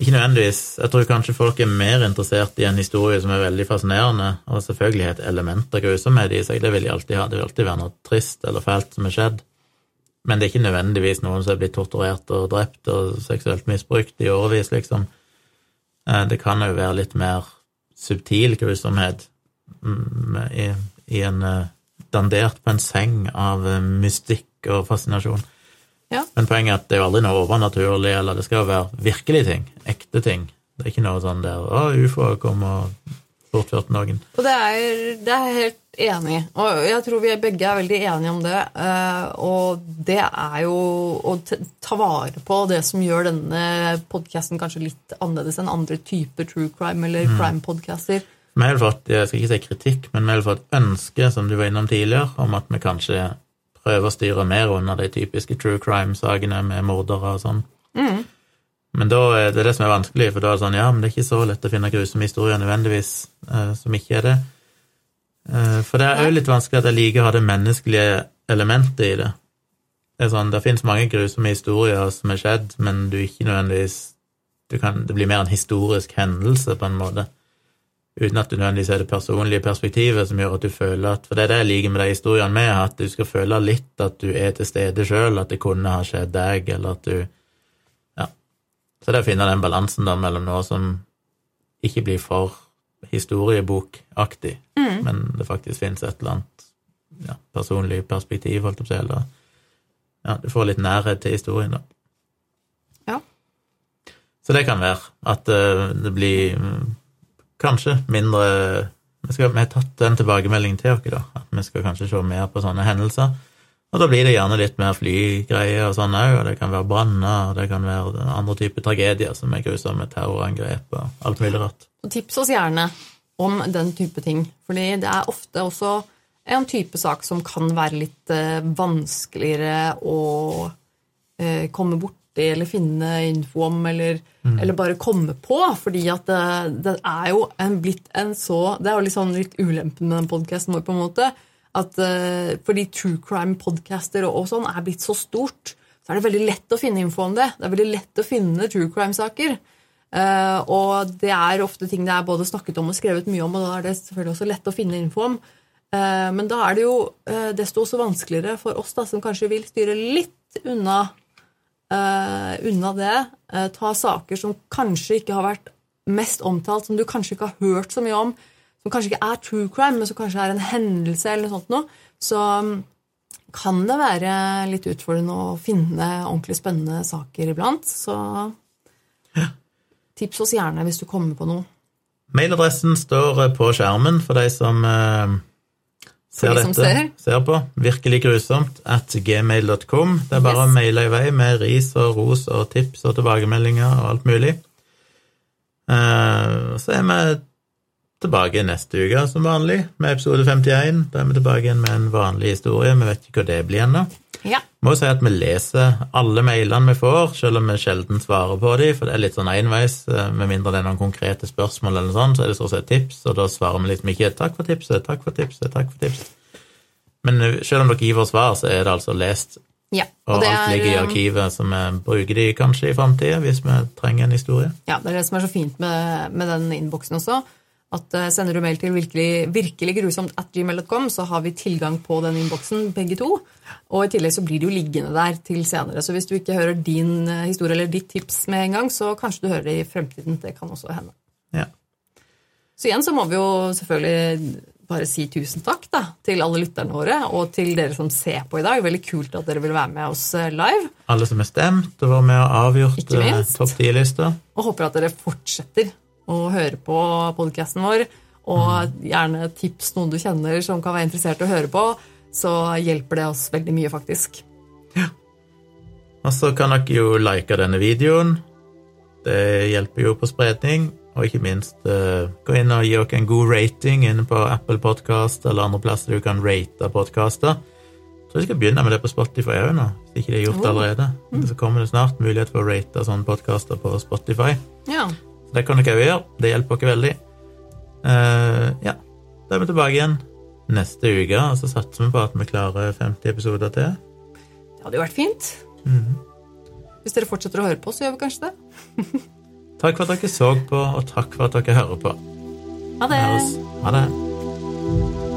ikke nødvendigvis Jeg tror kanskje folk er mer interessert i en historie som er veldig fascinerende, og selvfølgelig har et element av grusomhet i seg. Det vil de alltid ha. Det vil alltid være noe trist eller fælt som er skjedd. Men det er ikke nødvendigvis noen som er blitt torturert og drept og seksuelt misbrukt i årevis, liksom. Eh, Det kan jo være litt mer subtil grusomhet mm, i, i en eh, dandert på en seng av eh, mystikk og fascinasjon. Ja. Men poenget er at det er jo aldri noe overnaturlig, eller det skal jo være virkelige ting, ekte ting. Det er ikke noe sånn der 'Å, ufo kom og bortførte noen'. og det er, det er jeg helt enig. Og jeg tror vi begge er veldig enige om det. eh, Og det er jo å ta vare på det som gjør denne podkasten kanskje litt annerledes enn andre typer true crime eller crime-podcaster. Vi har fått, jeg skal ikke si kritikk, men vi har fått ønske, som du var innom tidligere, om at vi kanskje prøver å styre mer under de typiske true crime-sakene med mordere og sånn. Men da er det det som er vanskelig, for da er det sånn, ja, men det er ikke så lett å finne grusomme historier nødvendigvis eh, som ikke er det. Eh, for det er jo litt vanskelig at jeg liker å ha det menneskelige elementet i det. Det er sånn, det finnes mange grusomme historier som er skjedd, men du ikke nødvendigvis du kan, Det blir mer en historisk hendelse, på en måte uten at du nødvendigvis er det personlige perspektivet som gjør at du føler at For det er det jeg liker med de historiene med, at du skal føle litt at du er til stede sjøl, at det kunne ha skjedd deg, eller at du Ja. Så det å finne den balansen da mellom noe som ikke blir for historiebokaktig, men det faktisk finnes et eller annet ja, personlig perspektiv, holdt jeg på å si, eller Ja, du får litt nærhet til historien, da. Ja. Så det kan være at eh, det blir mm, kanskje mindre Vi, skal, vi har tatt den tilbakemeldingen til oss, da, at vi skal kanskje se mer på sånne hendelser. Og da blir det gjerne litt mer flygreier og sånn òg, og det kan være branner, og det kan være andre typer tragedier som er grusomme, terrorangrep og alt mulig rart. Tips oss gjerne om den type ting, fordi det er ofte også en type sak som kan være litt eh, vanskeligere å komme komme borti eller finne info om, eller, eller bare komme på, fordi at det, det er jo en, blitt en så Det er jo litt sånn litt ulempen med den podkasten vår, på en måte at uh, fordi true crime-podcaster og, og, sånn er blitt så stort, så er det veldig lett å finne info om det. Det er veldig lett å finne true crime-saker. Uh, og det er ofte ting det er både snakket om og skrevet mye om, og da er det selvfølgelig også lett å finne info om. Uh, men da er det jo desto også vanskeligere for oss da, som kanskje vil styre litt unna, unna det. ta saker som kanskje ikke har vært mest omtalt, som du kanskje ikke har hørt så mye om som kanskje ikke er true crime, men som kanskje er en hendelse, eller noe sånt noe, så um, kan det være litt utfordrende å finne ordentlig spennende saker iblant. Så tips oss gjerne hvis du kommer på noe. Mailadressen står eh, på skjermen for de som uh, ser de dette. Ser. ser. på. Virkelig grusomt at gmail.com. Det er bare yes. å maile i vei med ris og ros og tips og tilbakemeldinger og alt mulig. Uh, så er vi tilbake neste uke som vanlig med episode 51. Da er vi tilbake igjen med en vanlig historie. Vi vet ikke hva det blir ennå. Ja. Må jo si at vi leser alle mailene vi får, selv om vi sjelden svarer på dem, for det er litt sånn enveis. Eh, med mindre det er noen konkrete spørsmål, eller noe sånt, så er det stort sett tips, og da svarer vi liksom ikke 'takk for tipset', 'takk for tipset', 'takk for tipset'. Men eh, selv om dere gir oss svar, så er det altså lest, ja, og, og alt ligger i eh, arkivet, så vi bruker de kanskje i framtida hvis vi trenger en historie. Ja, det er det som er så fint med, med den innboksen også at uh, sender du mail til virkelig, virkelig grusomt at gmail.com, så har vi tilgang på den innboksen, begge to. Og i tillegg så blir det jo liggende der til senere. Så hvis du ikke hører din uh, historie eller ditt tips med en gang, så kanskje du hører det i fremtiden. Det kan også hende. Ja. Så igjen så må vi jo selvfølgelig bare si tusen takk da, til alle lytterne våre, og til dere som ser på i dag. Veldig kult at dere vil være med oss eh, live. Alle som er stemt og var med og avgjort topp ti-lista. Og håper at dere fortsetter og høre på podkasten vår. Og gjerne tips noen du kjenner som kan være interessert i å høre på. Så hjelper det oss veldig mye, faktisk. Ja. Og så kan dere jo like denne videoen. Det hjelper jo på spredning. Og ikke minst uh, gå inn og gi dere en god rating inne på Apple Podcast eller andre plasser du kan rate podkaster. Så vi skal begynne med det på Spotify òg nå, hvis ikke det er gjort allerede. Mm. Så kommer det snart mulighet for å rate sånne podkaster på Spotify. Ja. Det kan dere òg gjøre. Det hjelper dere veldig. Uh, ja, da er vi tilbake igjen neste uke, og så satser vi på at vi klarer 50 episoder til. Det hadde jo vært fint. Mm -hmm. Hvis dere fortsetter å høre på, så gjør vi kanskje det. takk for at dere så på, og takk for at dere hører på. Ha det. Ha det.